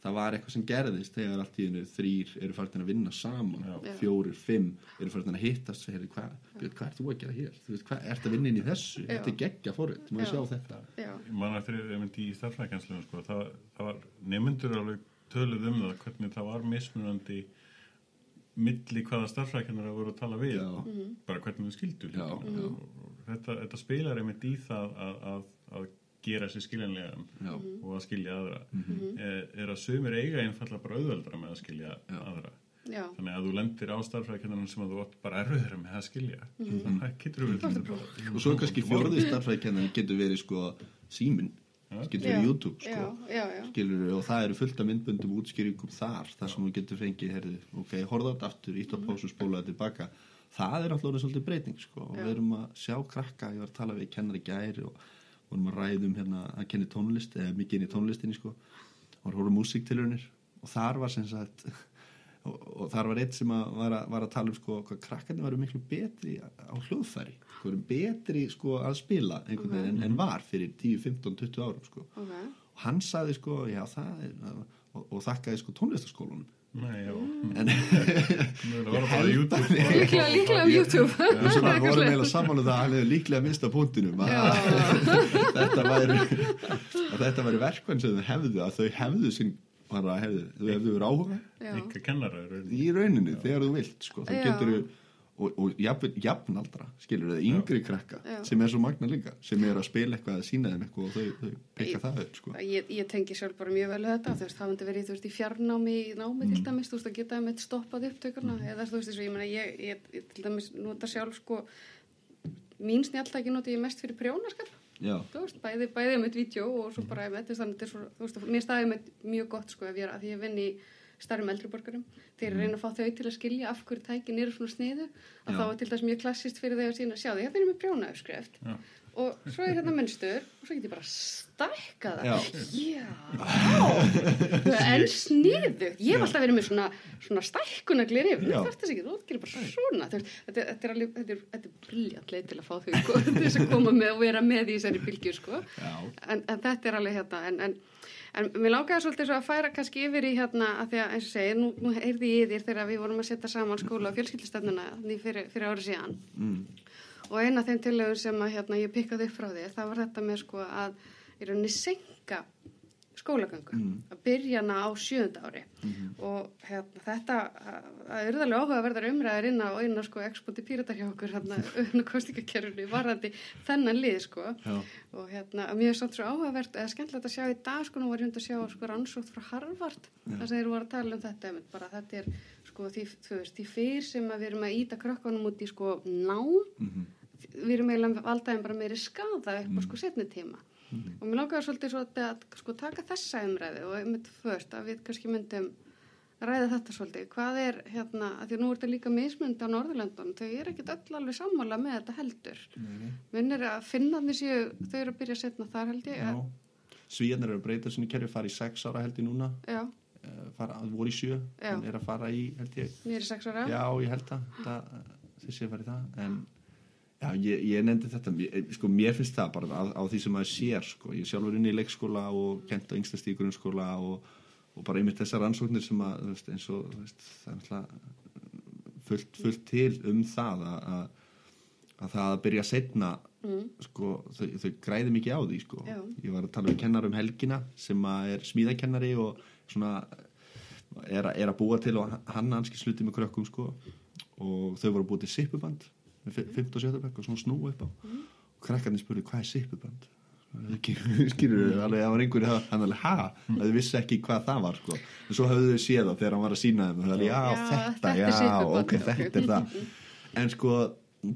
það var eitthvað sem gerðist þegar allt í hennu þrýr eru farin að vinna saman. Já. fjórir, fimm eru farin að hittast. Hvað, hvað ert þú að gera hér? Hvað, ert að vinna inn í þessu? Já. þetta er geggja ég Já. sjá þetta? Já, mann eftir einmitt í starfrækjanslunum sko, það, það var nefnendur alveg töluð um það hvernig það var mismunandi milli hvaða starfrækjanar voru að tala við. Já. bara hvernig þau skildu þetta, þetta spilar einmitt í það að, að, að gera sér skiljanlegan Já. og að skilja aðra. Er, er að sumir eiga einfallega bara auðveldra með að skilja Já. aðra. Já, þannig að þú lendir á starfrækjanarinn sem að þú bara erfiðra með að skilja. Það getur við og svo kannski fjórði starfræðkennan getur verið sko símin, Já. getur verið YouTube sko. já, já, já, skilur og það eru fullt af myndböndum útskýringum þar, þar sem þú getur fengið herði, ok, horfa þetta aftur, ítt á pásu spóla þetta tilbaka, það er alltaf orðið svolítið breyting sko, og við erum að sjá krakka, ég var að tala við kennari gæri og vorum að ræðum hérna að kenni tónlist, eða mikið inn í tónlistinni sko, og voru músiktilunir og þar var sem sagt og, og þar var eitt sem að var, að var að tala um sko hvað krakkarnir varu miklu betri á hljóðfæri, sko, varu betri sko að spila einhvern veginn en, en var fyrir 10, 15, 20 árum sko. Ok, og hann saði sko, já það er og, og þakkaði sko tónlistaskólanum Nei, já, Mm. það var bara YouTube og- líklega, líklega á YouTube. Og svo var voru meila saman um það að hann hefði líklega mista punktinum að þetta væri að þetta væri verkvann sem þau hefðu að þau hefðu sinn bara hefðu, þau hefðu verið áhuga Enga kennara í rauninni þegar þú vilt sko, þú getur og, og jafn, jafnaldra skilur þau, yngri krakka Já. sem er svo magna líka, sem er að spila eitthvað að sína þeim eitthvað og þau, þau pekka Ég- það upp sko. ég, ég tengi sjálf bara mjög vel við þetta þú veist, hafandi verið, þú veist, í fjarnámi í námi til dæmis, þú veist, að geta með stoppað upptökurna eða þú veist, eins og ég meina, ég, ég, til dæmis nota sjálf, sko mín snjáltæki noti ég mest fyrir prjónaskap Já. þú veist, bæði, bæði með vídeo og svo bara veist, þannig að mér staðið með mjög gott sko ef ég er að ég vinn í starfum eldriborgarum þegar ég reyna að fá þau til að skilja af hverju tækin eru svona sniðu að Já. þá er til þess mjög klassist fyrir þau að sína sjá því, hérna erum við brjóna uppskrift. Já. og svo er hérna munnstur og svo get ég bara stækka það. Já. já, en sniðu ég hef alltaf verið með svona, svona stækkunaglir yfir, þú þarft þess ekki, þú gerir bara svona. Þetta, er- þetta er alveg, þetta er, þetta er briljant leið til að fá þau sko, þess að koma með og vera með í þessari bylgju sko. En, en þetta er alveg hérna en, en, en mér lákaði svolítið svo að færa kannski yfir í hérna að því að eins og segi nú, nú heyrði ég þér þegar við vorum að setja saman skóla og fjölskyldustefnuna fyrir, fyrir ári síðan Mm. og eina af þeim tillögur sem að hérna, ég pikkaði upp frá þér það var þetta með sko að í rauninni senka skólagöngu. Mm. að byrja hana á sjöunda ári. Og hérna, þetta að urðalega áhugaverðar umræðar inn á eina sko ekspóti píratar hjá okkur hérna um kostningakerfinu varðandi þennan lið sko. Já. og hérna mér er samt svo áhugavert eða skemmtilegt að sjá í dag sko nú var ég hundi að sjá sko rannsótt frá Harvard þar sem þeir voru að tala um þetta einmitt, bara þetta er sko því, þú veist, því fyrr sem að við erum að íta krökkunum út í sko nám Mhm. við erum eiginlega valdaðin bara meiri skada upp á sko setni tíma og mér langaði svolítið svolítið að sko taka þessa umræði og einmitt först að við kannski myndum ræða þetta svolítið, hvað er hérna, að því að nú er þetta líka mismund á Norðurlöndunum, þau eru ekkit öll alveg sammála með þetta heldur. Minnir að finnarnir séu, þau eru að byrja að setna þar held ég, Já. Svíjarnir eru að breyta sinni kerfi, fara í sex ára held ég núna, já, eh, fara, voru í sjö, en er að fara í, held ég, nýri sex ára. Já, ég held að fara í það, en já, ég, ég nefndi þetta, sko, mér finnst það bara á, á því sem maður sér, sko, ég sjálfur inn í leikskóla og kent á yngstast í grunnskóla og, og bara einmitt þessar rannsóknir sem að, þú veist, eins og, veist, það er náttúrulega fullt, fullt til um það að, að, að það að byrja setna mm. sko, þau, þau græði mikið á því sko. Já. ég var að tala um kennar um helgina sem að er smíðakennari og svona er, að- er að búa til og hann hanski sluti með krökkum sko. og þau voru að búa til sippuband með fi- 5. og 7. bekk og svona snúa upp á Mm. og krakkarnir spurði hvað er sippuband skilur þau alveg það var einhverju hann alveg ha að þau vissi ekki hvað það var sko. en svo höfðu þau séð það þegar hann var að sína þeim alveg já, Já, þetta, þetta já, ok, þetta er það en sko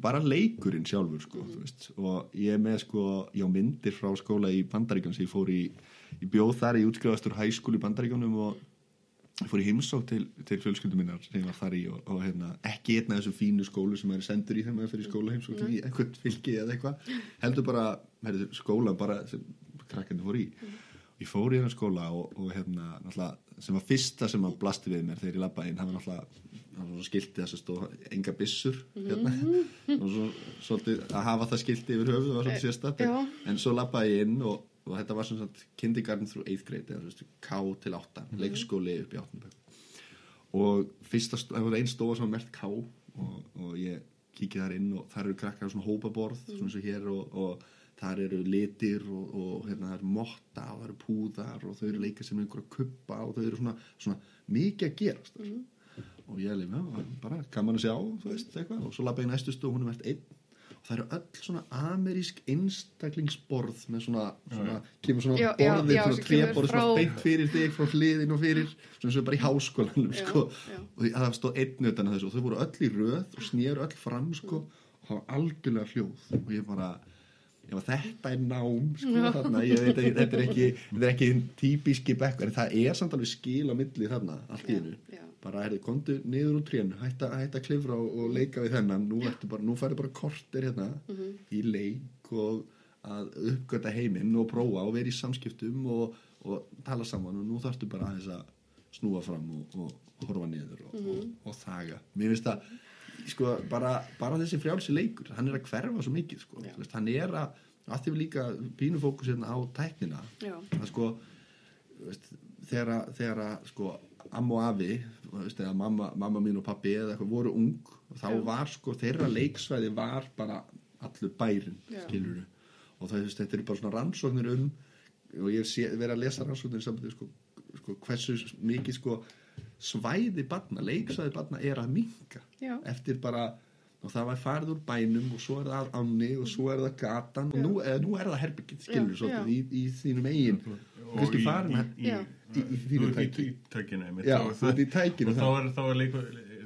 bara leikurinn sjálfur sko, þú veist, og ég með sko ég á myndir frá skóla í Bandaríkjum sem ég fór í, í bjóð þar í útskrifastur hæskúli í Bandaríkjunum og ég fór í heimsók til, til fjölskyldum minnar sem ég var þar í og, og hérna, ekki einn af þessum fínu skólu sem maður er sendur í þegar maður fyrir skóla heimsók í eitthvað fylki eða eitthvað. Heldur bara, herri, skóla bara sem krakkandi fór í. Ég fór í hérna skóla og, og náttúrulega, sem var fyrsta sem að blasti við mér þegar ég labbaði inn, það var náttúrulega það var svo skilti þess að stóð enga byssur hérna, og svo svolítið að hafa það skilti yfir höfuð var svolítið sérstætt Já. en svo labbaði ég inn og, og þetta var svona kindergarten through 8th grade eða veist, K til 8, leikskóli upp í 8. bekk. Og fyrsta, það var einn stofa sem var mert K og, og ég kíkið þar inn og þar eru krakkar á svona hópaborð svona eins og hér og, og þar eru litir og, og hérna það eru motta og það eru púðar og þau eru leika sem einhverja kuppa og þau eru svona, svona mikið að gerast þar. og ég er líka, bara gaman að sjá þú veist, eitthvað, og svo labba ég í næstu stof og hún er mert einn það eru öll svona amerísk einstaklingsborð með svona, svona kemur svona Já, já, borðið, já, svona sem tréborð frá- svona beint fyrir þig frá hliðin og fyrir svona og bara í háskólanum sko. og það stóð einn utan að þessu og þau voru öll í röð og snéru öll fram sko, og það var algjörlega hljóð. Og ég bara Já, þetta er nám, sko, þarna, ég veit ekki, þetta er ekki, þetta er ekki típiski bekkur, en það er samt alveg skil á milli þarna, allt í Já, hennu. Bara, herri, komdu niður úr trénu, hætta, hætta að klifra og, og leika við þennan, nú, bara, nú færðu bara kortir hérna í leik og að uppgöta heiminn og prófa og vera í samskiptum og, og tala saman og nú þarftu bara aðeins að snúa fram og, og, horfa niður og, og, og þaga. Mér finnst það, sko, bara, bara þessi frjálsi leikur, hann er að hverfa svo mikið, sko, veist, hann er að, að því við líka pínu fókus hérna á tæknina, það sko, veist, að, þegar að sko, amma og afi, veist, eða mamma, mamma mín og pappi eða eitthvað voru ung, þá Já. var sko, þeirra leiksvæði var bara allur bærin, Já. skilur og það, veist, þetta eru bara svona rannsóknir um og ég sé, verið að lesa rannsóknir sambandi, sko, sko, hversu mikið sko svæði barna, leiksvæði barna er að minka Já. eftir bara og það var farið úr bænum og svo er það ánni og svo er það gatan og nú, eða, nú er það herbyggið skilur Já, svolítið já. í, í þínum eigin og kannski í, í, í, Já. Í, í þínu tæki tækinu Já, og í tækinu og þá það. er, þá er leiku,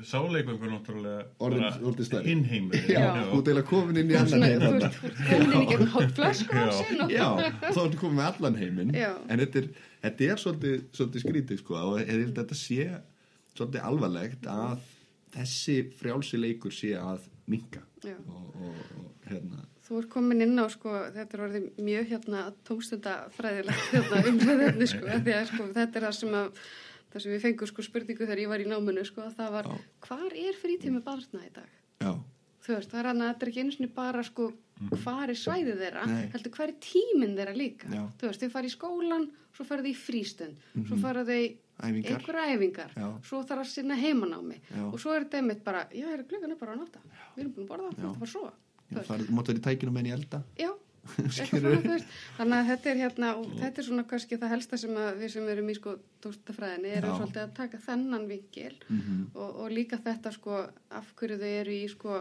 sáleikungur náttúrulega Orðin- bara orðin stærri. hinn heimur Já, Já. þú ert eiginlega komin inn í annan Svona, heim þú þarna. ert þú ert komin inn í gegnum hálf flösku Já. og þá ertu komin með allan heiminn Já. en þetta er, þetta er svolítið, svolítið skrítið sko og að þetta sé svolítið alvarlegt að þessi frjálsi leikur sé að minka Já. og, og, og hérna Þú ert komin inn á sko, þetta er orðið mjög hérna tómstundafræðilegt hérna, umræðefni sko, af því að sko, þetta er það sem að það sem við fengum sko spurningu þegar ég var í náminu sko, að það var, Já. hvar er frítími barna í dag? Já, Þú veist, það er hann að þetta er ekki einu sinni bara sko, hvar er svæðið þeirra, heldur hvar er tíminn þeirra líka? Já. Þú veist, þau fara í skólan, svo fara þau í frístund, svo fara þau Æfingar. einhverja æfingar, Já. svo þarf að sinna heimanámi Já. og svo er þetta einmitt bara, já, er klukkan er bara á nátta, við erum búin að borða, Já. þetta var svo. Máttu verið í tækinu með henni í elda. Já, svona, þannig að þetta er hérna, og þetta er svona kannski það helsta sem við sem erum í sko tóstafræðinni erum Já. Svolítið að taka þennan vinkil og, og líka þetta sko af hverju þau eru í sko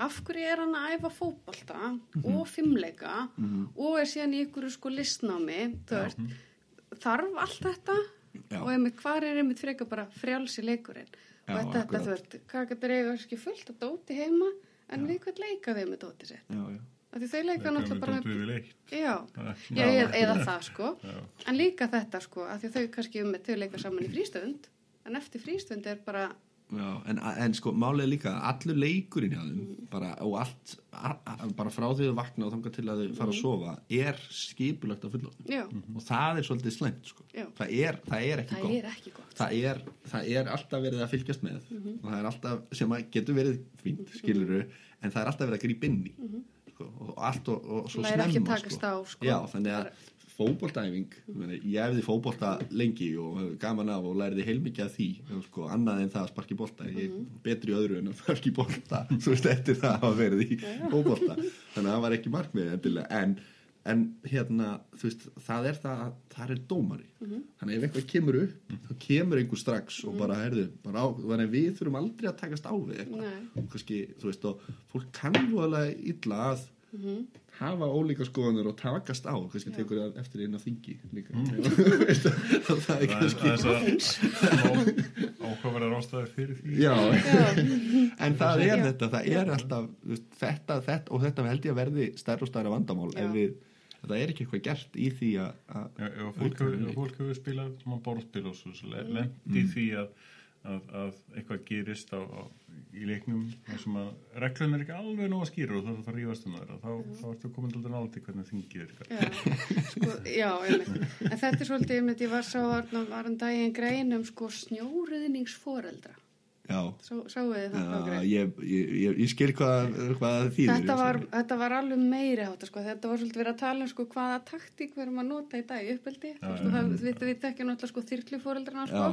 af hverju er hann að æfa fótbolta Mhm. og fimmleika og er síðan í ykkur sko listnámi veist, þarf allt þetta? Já. og einmitt hvar er einmitt frekar bara frjálsi leikurinn? Og þetta, þú veist, hvað getur eiga fullt að dóti heima en við hvað leika þau með dóti sitt? Já, já. Því þau leika náttúrulega bara Við vil eitt. Já, Já. já, eða, eða það sko. Já. en líka þetta sko að þau kannski um þau leika saman í frístönd en eftir frístönd er bara Já, en, en sko er líka allur leikurinn hjá þeim bara, og allt, a, a, bara frá því að vakna og þangað til að þau fara að sofa er skipulagt af fullorðin já, og það er svolítið slæmt sko. Það, er, það er ekki það gott. er ekki gott. Það er, það er alltaf verið að fylgjast með. Og það er alltaf sem að getur verið fínt, skiluru en það er alltaf verið að grípa inn í. Sko, og allt og, og svo Læra ekki snemma að takast á, sko. já, þannig að fótboltæfing ég hefði fótbolta lengi og gaman af og læriði heilmikið af því sko, annað en það að sparki bolta. Ég er betri í öðru en að sparki bolta svo veist eftir það að verið í fótbolta. Þannig að það var ekki markmið endilega. En en hérna, þú veist, það er það að það er dómari. Þannig að ef eitthvað kemur upp, þá kemur einhver strax og bara, herðu, bara á, þannig að við þurfum aldrei að takast á við eitthvað. Kannski, þú veist, og fólk kann alveg illa að hafa ólíka skoðanir og takast á kannski tekur það eftir einn á þingi líka. Veist það, er kannski áhugaverðar ástæður fyrir því. Já, já, en það er þetta það er alltaf, þetta, þetta og þetta held ég að verði stærra og stærra vandamál ef við, það er ekki eitthvað gert í því að, að Já, ef fólk hefur- ef fólk hefur spilað svona borðspil og svo, Mm. lendi því að, að, að eitthvað gerist á, á, í leiknum þar sem að reglun er ekki alveg nóg að skýra og það er að rífast um þeirra þá, þá ertu komin alltaf nátti hvernig þingið er já, sko, já en þetta er svolítið, ég var sá var, var um daginn grein um sko snjóruðningsforeldra sáu þið það ég, ég, ég, ég skil hvað, hvað þýðir Þetta var, þetta var alveg meiri hátta sko. þetta var svolítið verið að tala um sko, hvaða taktík við erum að nota í dag í uppeldi. Þú við, tekjum náttúrulega sko, þyrklufóreldrana sko.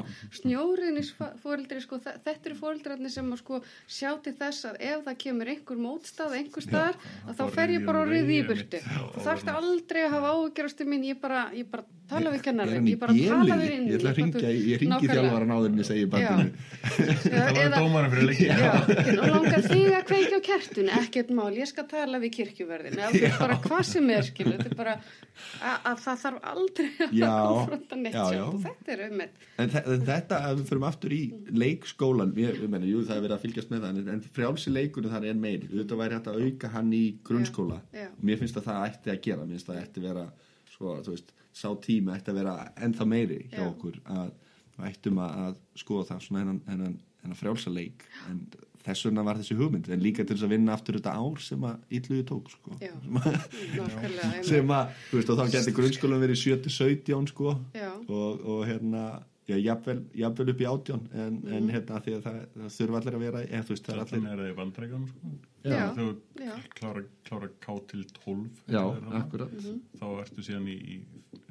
snjóriðnisfóreldri sko, þe- þetta eru fóreldrarnir sem sko, sjá til þess að ef það kemur einhver mótstað einhver staðar, að þá fer ég bara ryðjum riði í og það ertu aldrei að hafa ágjörstu mín ég bara, ég bara tala við kennarin hann í ég bara tala við inn ég ætla að ringja, ég ringi þjálfara náðurinn ég segi barninu það var dómarinn fyrir leikið Já, og langar þig að kveikja á kertinu, ekkert mál, ég skal tala við kirkjuverðin, bara hvað sem er, skilu, þetta er bara að, að það þarf aldrei að konfronta neitt já, sjálf, já. og þetta er um. En, þe en þetta, ef við fyrir aftur í leikskólan, ég, ég meni, jú, það er verið að fylgjast með það, en, frjálsi leikunum þar er meiri, þetta væri hægt að auka hann í grunnskóla, Já, já. mér finnst að það ætti að gera, mér finnst að það ætti að vera, svo, þú veist, sá tími ætti að vera ennþá meiri hjá Já. okkur, að ættum að, að skoða það svona hennan, hennan, hennan frjálsa leik, en þess vegna var þessi hugmynd, en líka til þess að vinna aftur þetta ár sem að Ítluði tók, sko. Já, Sem að- að, þú veist, og þá getur grunnskólan verið 7-17 sko og, og hérna já, jafnvel, jafnvel upp í átján en, Mhm. en hérna því að það, það þurfa allir að vera eða þú veist, það er allir þannig er það í bandrækjum sko. Já. þú klára, klára K til 12 já, er akkurat Mhm. þá ertu síðan í, í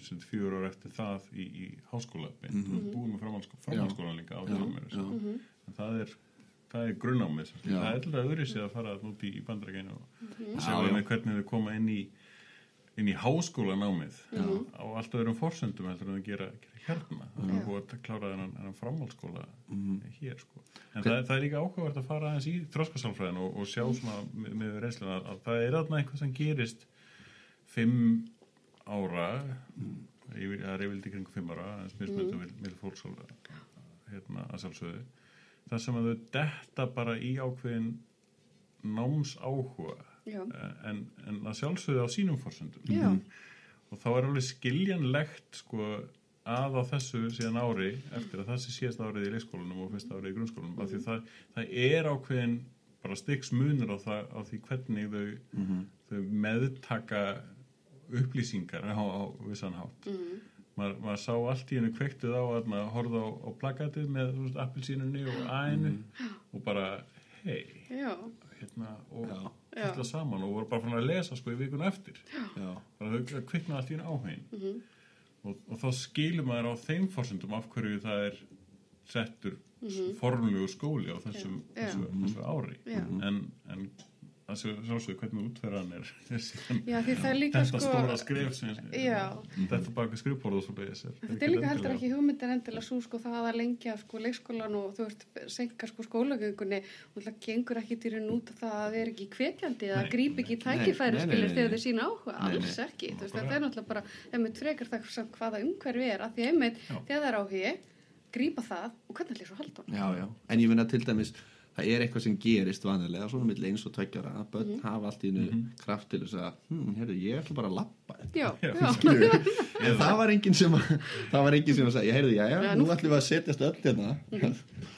sem sagt, fjögur ár eftir það í, í háskóla mm Mhm. -hmm. búin með framhalskólan líka á já. Mhm. en það er það er grunnámið það er alltaf öðru sér að fara út í, í bandrækjum og Mhm. Já, já. með hvernig þau koma inn í inn í háskólanámið á alltaf öðrum forsöndum heldur en að gera, gera hérna það er búið að klára þennan, þennan framhalskóla hér sko. En það, það er líka áhugavert að fara aðeins í þróskasálfræðin og, og sjá svona með, með reynsluna að það er þarna eitthvað sem gerist fimm ára yfir, það er yfirlega í kringu fimm ára en smyrst með þetta vil fólks hérna að sjálfsögðu. Það sem að þau detta bara í ákveðin náms áhuga Já. en, en að sjálfsögðu á sínum forsöndum Já. og þá er alveg skiljanlegt sko að á þessu síðan ári eftir að það sé síðast árið í leikskólanum og fyrsta árið í grunnskólanum af því það, það er ákveðin bara styggs munur á, það, á því hvernig þau, þau meðtaka upplýsingar á, á vissan hátt Mhm. maður, maður sá allt í hennu kvektuð á að maður horfði á, á plakatið með veist, appelsínunni og ænu og bara hei Já. hérna, og Já. Já. þetta saman og voru bara fann að lesa sko í vikuna eftir Já, bara þau kvikna allt í hennu Mhm. Og, og þá skilur maður á þeim forsendum af hverju það er settur mm formlegu skóli á þessum, Já. Já. þessu, þessu ári en, en það sé sjálfsögðu hvernig útferðan er. Síðan Já, það er þetta sko stóra skrif sem Já. þetta baka skrifborð og svo leiðis Þetta er líka heldur ekki hugmyndin endilega svo sko það að lengja sko leikskólan og þú veist senka sko skólagöngunni. Og það gengur ekki til raun út að það er ekki hvetjandi eða gríp ekki tækifæri nei, þegar þau sína áhuga, alls ekki þú veist þetta er náttúrulega bara, einmitt frekar það sem hvaða umhverfi er, að því einmitt þegar það er áhugi, grípa það og hvernig ætlir svo hún já. En ég finna til dæmis, það er eitthvað sem gerist vanlega, svona milli eins og tveggjara að börn hafa allt í hennu kraft til þess að, hm, herru, ég ætla bara að lappa en það var enginn sem að, það var enginn sem að segja, ég heyrði, já, já, Já, nú nú- ætlum við að setjast öll hérna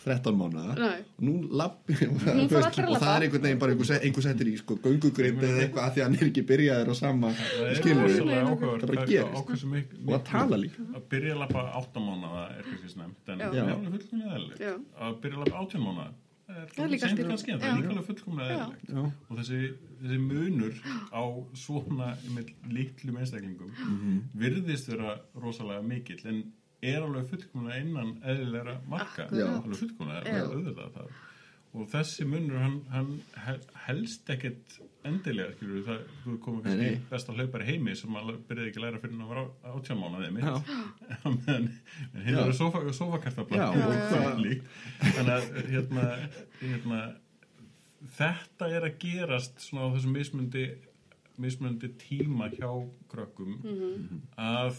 13 mánuða og nú lappi og, og það er einhvern veginn bara einhver, set- einhver settir í sko göngugrind eða eitthvað að því að hann er ekki byrjaður á sama skilur það bara gerist. og að tala líka. að byrja að lappa 8 mánuða er kannski snemt en er að byrja að lappa 18 mánuða Það er líka lagi. það er líka alveg fullkomlega eðlilegt. Og þessi, þessi munur á svona með litlum einstaklingum Mhm. virðist vera rosalega mikill en er alveg fullkomlega innan eðlilegra marka. Alveg fullkomlega auðvitað það. Og þessi munur hann, hann hel- helst ekkert endilega skilur það, þú komið kannski Nei, nei. besta hlaupar heimi sem maður byrjaði ekki að læra fyrir hann að vera átján mánuðið mitt. Já. en, en hinn Já. eru sofa, sofakartabla Já, og það hvað- líkt þannig að hérna, hérna þetta er að gerast svona á þessum mismundi mismundi tíma hjá krökkum að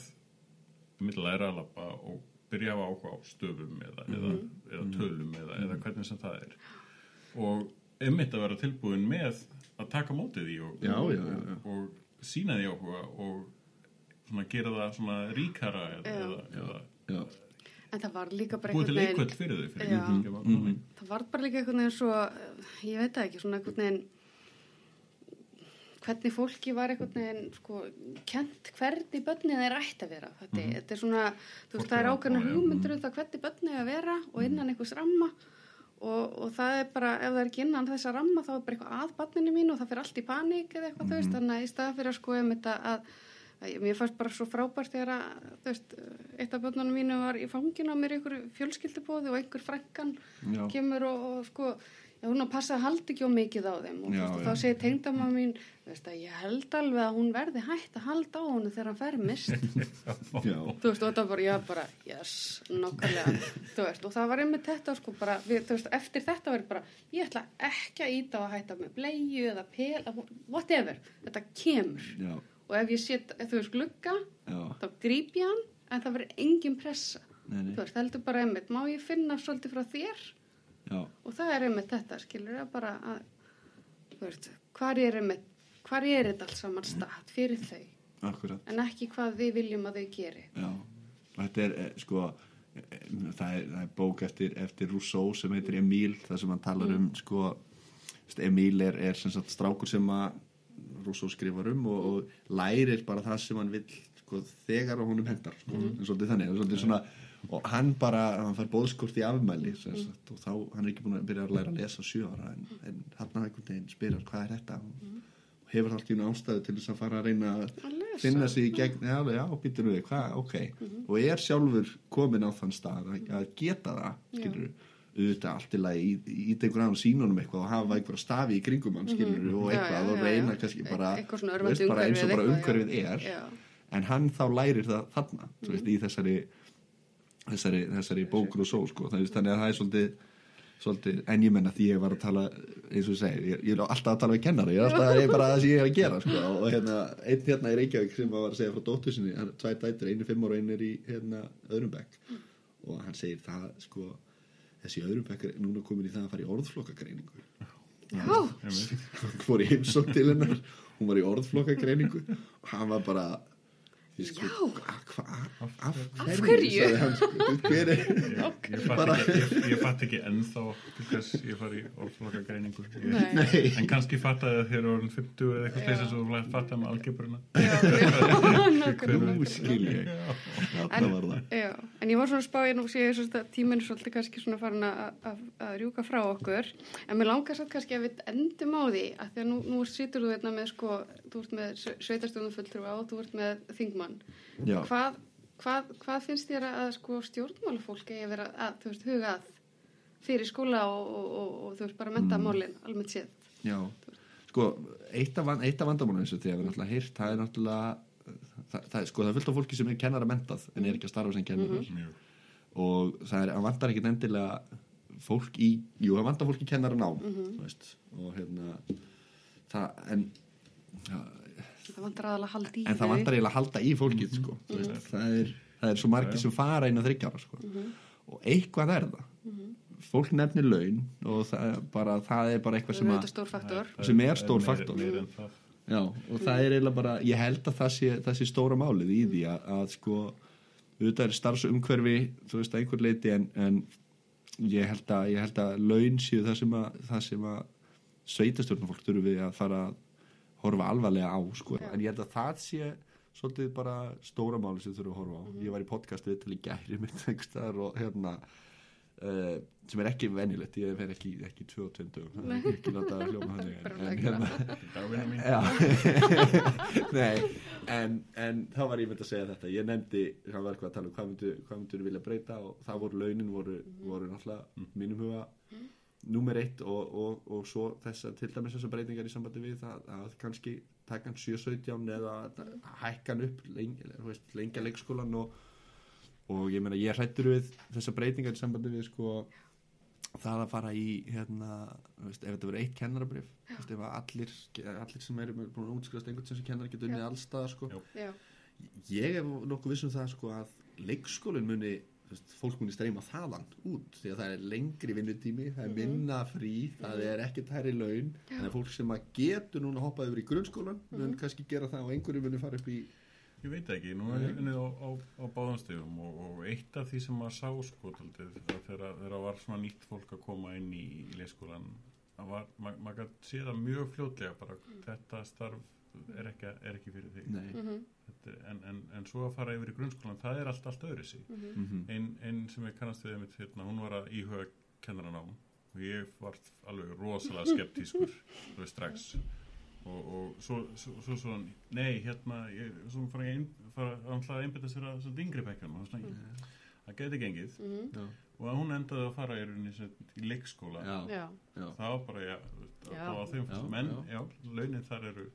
myndi læra að lappa og byrja að áhuga á stöfum eða, eða, eða tölum eða, eða hvernig sem það er. Og einmitt að vera tilbúin með að taka mótið því og, Já, já, já, og, sína því áhuga og svona gera það svona ríkara eða, Já. eða, eða já, en það var líka bara búið til einhvern veginn- leikvöld fyrir þau fyrir Já. ekki að koma inn. það var bara líka einhvern veginn svo ég veit það ekki, svona einhvern veginn hvernig fólki var einhvern veginn sko, kent hvernig börnið er ætti að vera þetta, þetta er svona, þú veist, það er já. hugmyndur um það hvernig börnið er að vera og innan einhvers ramma og, og það er bara, ef það er ekki innan þessa ramma þá er bara eitthvað að barninu mínu og það fyrir allt í paník eða eitthvað, þú veist, þannig að í stað fyrir að sko um þetta að, að mér fannst bara svo frábært þegar að, þú veist, eitt af börnunum mínu var í fanginu á mér í einhverju fjölskyldubóði og einhver frænkan Já. kemur og, og sko já, hún að passa að halda ekki á mikið á þeim og, Já, og já. þá segir tengdamma mín veist, að ég held alveg að hún verði hægt að halda á hún þegar hann fermist þú veist, og þetta var, ég bara, yes, nokkarlega, veist, og það var einmitt þetta, sko, bara, við, veist, eftir þetta var ég bara, ég ætla ekki að íta á að hætta með bleiu eða pela, whatever, þetta kemur, já, og ef ég set, ef þú veist, glugga, já, þá gríp ég hann, en það verður engin pressa, nei, nei, þú veist, heldur bara einmitt, má ég finna svolítið frá þér, já, og það er einmitt þetta, skilur, að bara, að, veist, hvar er einmitt, hvar er þetta alls saman stað fyrir þau, akkurat, en ekki hvað við viljum að þau geri. já, þetta er, eh, sko, eh, það er, það er bók eftir, eftir Rousseau sem heitir Emil, það sem hann talar um, sko, veist, Emil er, er sem sagt strákur sem að Rousseau skrifar um og, og lærir bara það sem hann vill, sko, þegar á honum hendar, sko, en svolítið þannig, svolítið svona, og hann bara, hann fær bóðskort í afmæli, sem sagt, og þá, hann er ekki búin að byrja að læra að lesa sjö ára, en, en hann einhvern veginn spyrir, hvað er þetta? Og, og hefur allt í einu ástæðu til þess að fara að reyna að Að finna sig í gegn, já, já, býtur við, hvað, ok. Og er sjálfur komin á þann stað að, að geta það, skilur auðvitað allt í lagi, ít einhver annan sínunum eitthvað og hafa einhverja stafi í kringum hann, skilur og Já, eitthvað já, og já, reyna já. kannski E- bara, veist, bara eins og bara umhverfið er. Já. Já. en hann þá lærir það þarna, þú veist, í þessari þessari, þessari bókur og sól, sko, það þannig að það er svolítið svolítið, en ég menna því ég var að tala eins og ég segi, ég, ég er alltaf að tala við kennara ég er alltaf ég er bara það sem ég er að gera sko. og hérna, einn hérna í Reykjavík sem var að segja frá dóttur sinni, hann er tvær dættur einu fimm ára og einu er í hérna, öðrum bekk. Og hann segir það sko þessi öðrum bekkar er núna komin í það að fara í orðflokkagreiningu hann fór í heimsók til hennar hún var í orðflokkagreiningu og hann var bara sko, Já. hva, af, Af hverju? sagði hann, sko, hver er Ég, ég, fatt ekki, ég, ég fatt ekki ennþá til hvers ég fari í orðfloka greiningu. En kannski fattaði það þegar orðin 50 eða eitthvað sleysa svo þú fattaði með nákvæmlega. nú skil ég þarna var það. En ég var svona að spá, ég nú sé ég svo að tíminn er svolítið kannski svona farin að, að, að rjúka frá okkur, en mér langar satt kannski að við endum á því, að því að nú, nú situr þú hérna með sko, þú ert með sveitarstjóðum fulltrúa og þú ert með þingmann. Já, Hvað, hvað, hvað finnst þér að sko stjórnmálafólk eigi að vera að, þú veist, hugað fyrir skóla og, og, og, og þú veist bara mentamálin, mm. almennt séð? já sko, eitt af, van- eitt af vandamálum eins og því að við náttúrulega heyrt, það er náttúrulega það, það, sko, það er fullt af fólki sem er kennara mentað en er ekki að starfa sem kennarar Mjög. og það er, það vantar ekkit endilega fólk í, jú, það vantar fólk í kennara nám þú veist, og hérna það, en ja, Það vantar að halda í en það vantar eiginlega að halda í fólkið sko, þú veist, það er það er svo margir sem fara inn að þryggjára sko. og eitthvað er það. Fólk nefnir laun og það er bara, það er bara eitthvað sem er að Sem er stór faktor. Já, og það er eiginlega bara, ég held að það sé, það sé stóra málið í því að, að sko, auðvitað er starfsumhverfi, þú veist, að einhver leiti en, en ég held að, ég held að laun séu það sem að, það sem að sveitastjórnfólk þurfum við að fara að horfa alvarlega á, sko, en ég held að það sé svolítið bara stóra máli sem þurfum að horfa á. Ég var í podcast við til í gæri mitt og hérna, uh, sem er ekki venjulegt, ég fer ekki, ekki tvö og tveim dögum, það er ekki láta að hljóma þannig, en, hérna, en, en þá var ég myndi að segja þetta, ég nefndi, það var eitthvað að tala um hvað myndu, hvað myndu vilja breyta og það voru launin voru, voru náttúrulega mínum huga númer eitt og, og, og svo þessa, til dæmis þessar breytingar í sambandi við það að kannski taka hann 7-17 eða hækka hann upp leng, þú veist, lengja leikskólan og, og ég meina ég hrættur við þessar breytingar í sambandi við sko það að fara í hérna, þú veist, ef þetta verður eitt kennarabrif þú veist, ef að allir, allir sem eru með- búin að útskrifast einhvern sem sem kennar getur unnið allstaðar sko. Já. Já, ég er nokkuð viss um það sko að leikskólinn muni fólk muni streyma þaðan út því að það er lengri vinnutími, það er minna frí það er ekkert hærri laun. Þannig að fólk sem að getur núna hoppað yfir í grunnskólan mun kannski gera það og einhverju muni fara upp í Ég veit ekki, nú er ég unnið á, á, á báðanstegum og, og eitt af því sem maður sá sko þegar, þegar var svona nýtt fólk að koma inn í, í leikskólan að var, ma- maður gæti sé það mjög fljótlega bara þetta starf er ekki, er ekki fyrir þig. Nei. Þetta, er- en, en, en svo að fara yfir í grunnskólan það er allt, allt öðru sig Mhm. einn ein sem ég kannast við mitt hérna, hún var að íhuga kennaranám og ég var alveg rosalega skeptískur veist strax. Og, og svo, svo, svo, svo nei, hérna ég, svo fara ég að einbæta sér að svona yngri bekkjum og svona, það geti gengið. Já. og að hún endaði að fara í, sagt í leikskóla. Já. já, það var bara, já, var þeim fyrst menn, já. já, launin þar eru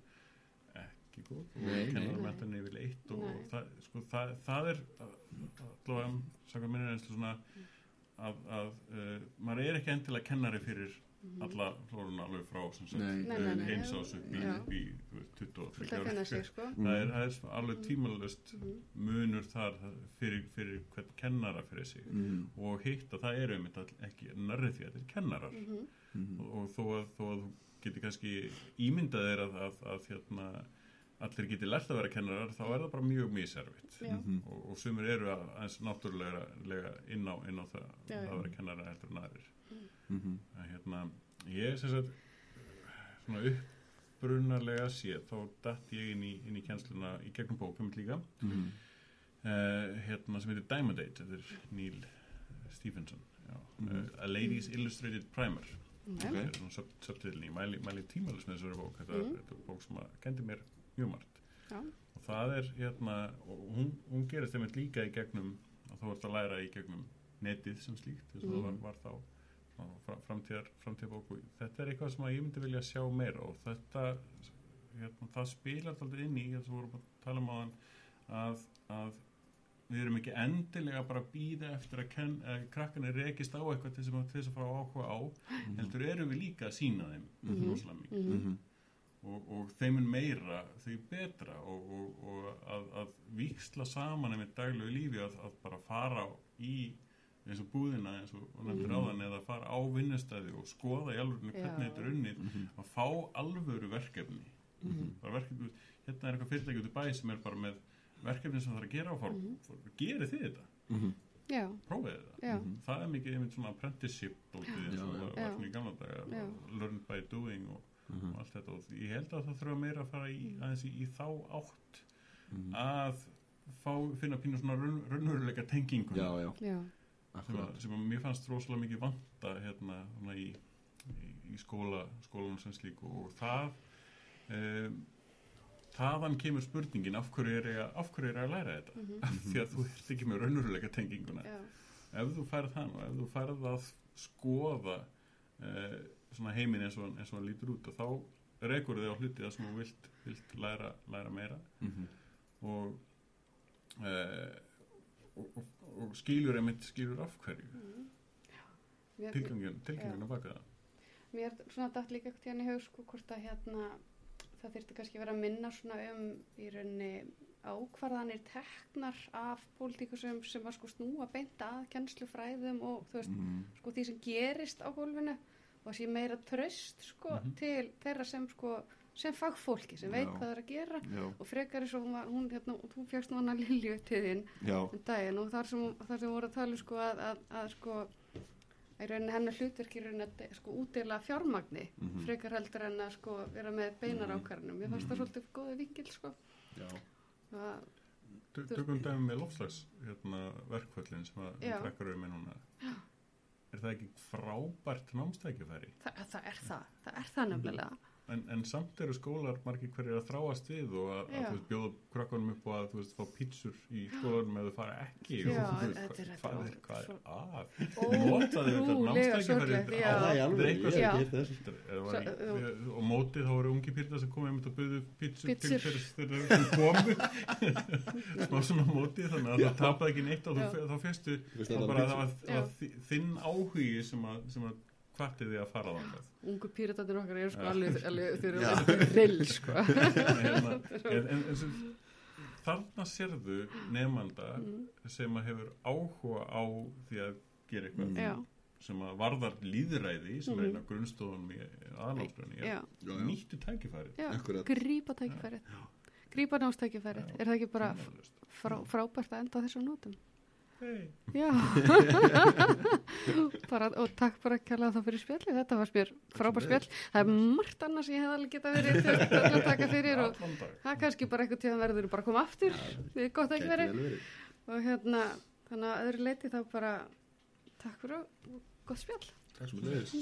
ekki góð. Og kennarmættan yfir eitt og Nei. það, sko, það, það er allavega, saka minni reynslu svona að, að uh, maður er ekki endilega kennari fyrir alla flóruna alveg frá eins ás upp í, Já. upp í þú veist, 23 fullt að finna sig sko. Það er, það er alveg tímalust munur þar fyrir, fyrir hvern kennara fyrir sig. Mhm. og hitt að það eru einmitt all- ekki nærrið því að þetta er kennarar. Mhm. og, og þó, að, þó að þú geti kannski ímyndað þeir að, að, að hérna, allir geti lært að vera kennarar þá er það bara mjög miservitt Já. Mhm. og, og sumir eru að, aðeins náttúrulega lega inn á, inn á það Já, að vera kennara heldur en aðrir Mhm. að hérna, ég sem sagt svona uppbrunarlega sé þá datt ég inn í, inn í kennsluna í gegnum bókum líka Mhm. uh, hérna sem heitir Diamond Age þetta er Neil Stephenson já, uh, A Ladies Illustrated Primer Ok. þetta er svona sub, subtitlni, mæli, mæli tímalist með þessari bók þetta, Mhm. þetta er bók sem að kendi mér mjög margt Já. og það er hérna og hún, hún gerist einmitt líka í gegnum að þú ert að læra í gegnum netið sem slíkt þess að það var, var þá framtíðar, framtíðarbók og þetta er eitthvað sem ég myndi vilja sjá meira og þetta hérna, það spilar alltaf inn í þess að vorum að tala um á þann að, að við erum ekki endilega bara að býða eftir að, ken, að krakkarnir rekist á eitthvað til þess að, fara áhuga á heldur erum við líka að sína þeim Mhm. rosalega mikið Mhm. Og, og þeim er meira því betra og, og, og að, að víksla saman með daglegu lífi að, að bara fara í eins og búðina eins og, nefndir áðan eða fara á vinnustæði og skoða í alvörinu hvernig þetta er unnið að fá alvöru verkefni. Bara verkefni, hérna er eitthvað fyrirtæki út í bæ sem er bara með verkefni sem það er að gera og fór, fór, gerið þið þetta. Já, prófið þetta. Já, það er mikið einmitt svona apprenticeship og já. var svona í gamla daga learn by doing og, og allt þetta og ég held að það þurfa meira að fara í, aðeins í, í þá átt að fá, finna pínu svona raun, raunveruleika tengingun já, já, já, sem, að, sem að mér fannst rosalega mikið vanta hérna í, í, í skóla skólanum sem slík og það um, þaðan kemur spurningin af hverju er ég, af hverju er ég að læra þetta? Af því að þú ert ekki með raunveruleika tenginguna. Já, ef þú færð hann og ef þú færð að skoða uh, svona heiminn eins og, eins og hann lítur út og þá rekur þið á hluti það sem þú vilt, vilt læra, læra meira. Mhm. og, uh, og, og, og skilur einmitt skilur af hverju. Mér, tilgangin, tilgangin að baka það. Mér er svona dætt líka ekkert hérna í haug sko hvort að hérna það þyrfti kannski vera að minna svona um í rauninni ákvarðanir teknar af pólitíkusum sem að sko snúa beint að kennslufræðum og þú veist Mhm. sko því sem gerist á gólfinu og það sé meira tröst sko Mhm. til þeirra sem sko sem fagfólki sem veit Já. hvað það er að gera. Já, og frekar eins og hún, hún hérna, og þú fjagst nú hana Lilju til já, um daginn og þar sem, þar sem voru að tala um, sko að, að, að sko í rauninni hennar hlutverk í rauninni að sko útdeila fjármagni Mhm. frekar heldur en að sko vera með beinar Mhm. ákvarðanum ég fannst það svolítið góði vingil sko. Tökum dæmi með lofslags hérna, verkföllin sem að eru með núna. er það ekki frábært námstækifæri? Það, það er það það er það nefnilega en, en samt eru skólar margir hverjir að þráast við og að, að veist, bjóða krakkanum upp og að þú veist, fá pítsur í skólanum þau fara ekki. Já, og, þú veist, þetta er- hvað, þetta er, hvað er að? Notaðu þetta sorglegt, já. það er eitthvað Þetta. Er- við- og mótið þá voru ungi pýrta sem komið einmitt að buðu pítsur til þeir sem komu. Smá svona mótið þannig að það tapaði ekki neitt og þá fyrstu þetta bara þi- þinn áhugi sem að, kvarti því að fara þangað? ungu pýritatir okkar eru sko alveg, alveg Já. eru rill sko. Hérna, en, en, en sem, þarna sérðu nefnanda Mm. sem að hefur áhuga á því að gera eitthvað já, sem að varðar líðræði sem er einn af grunnstofum í aðalásgrunni já, Já, já. nýttu Akkurat. grípa tækifærið. Grípa námstækifærið, Já. er það ekki bara frábært að enda á þessum nótum Hey. Bara, og takk bara kærlega þá fyrir spjalli þetta var spjall, frábært spjall. Það er margt annars sem ég hef alveg geta verið að taka fyrir og það er kannski bara eitthvað tíðan verður bara að koma aftur. Við gott ekki Gæti verið. og hérna, þannig að öðru leiti þá bara takk fyrir og gott spjall. Takk leiðis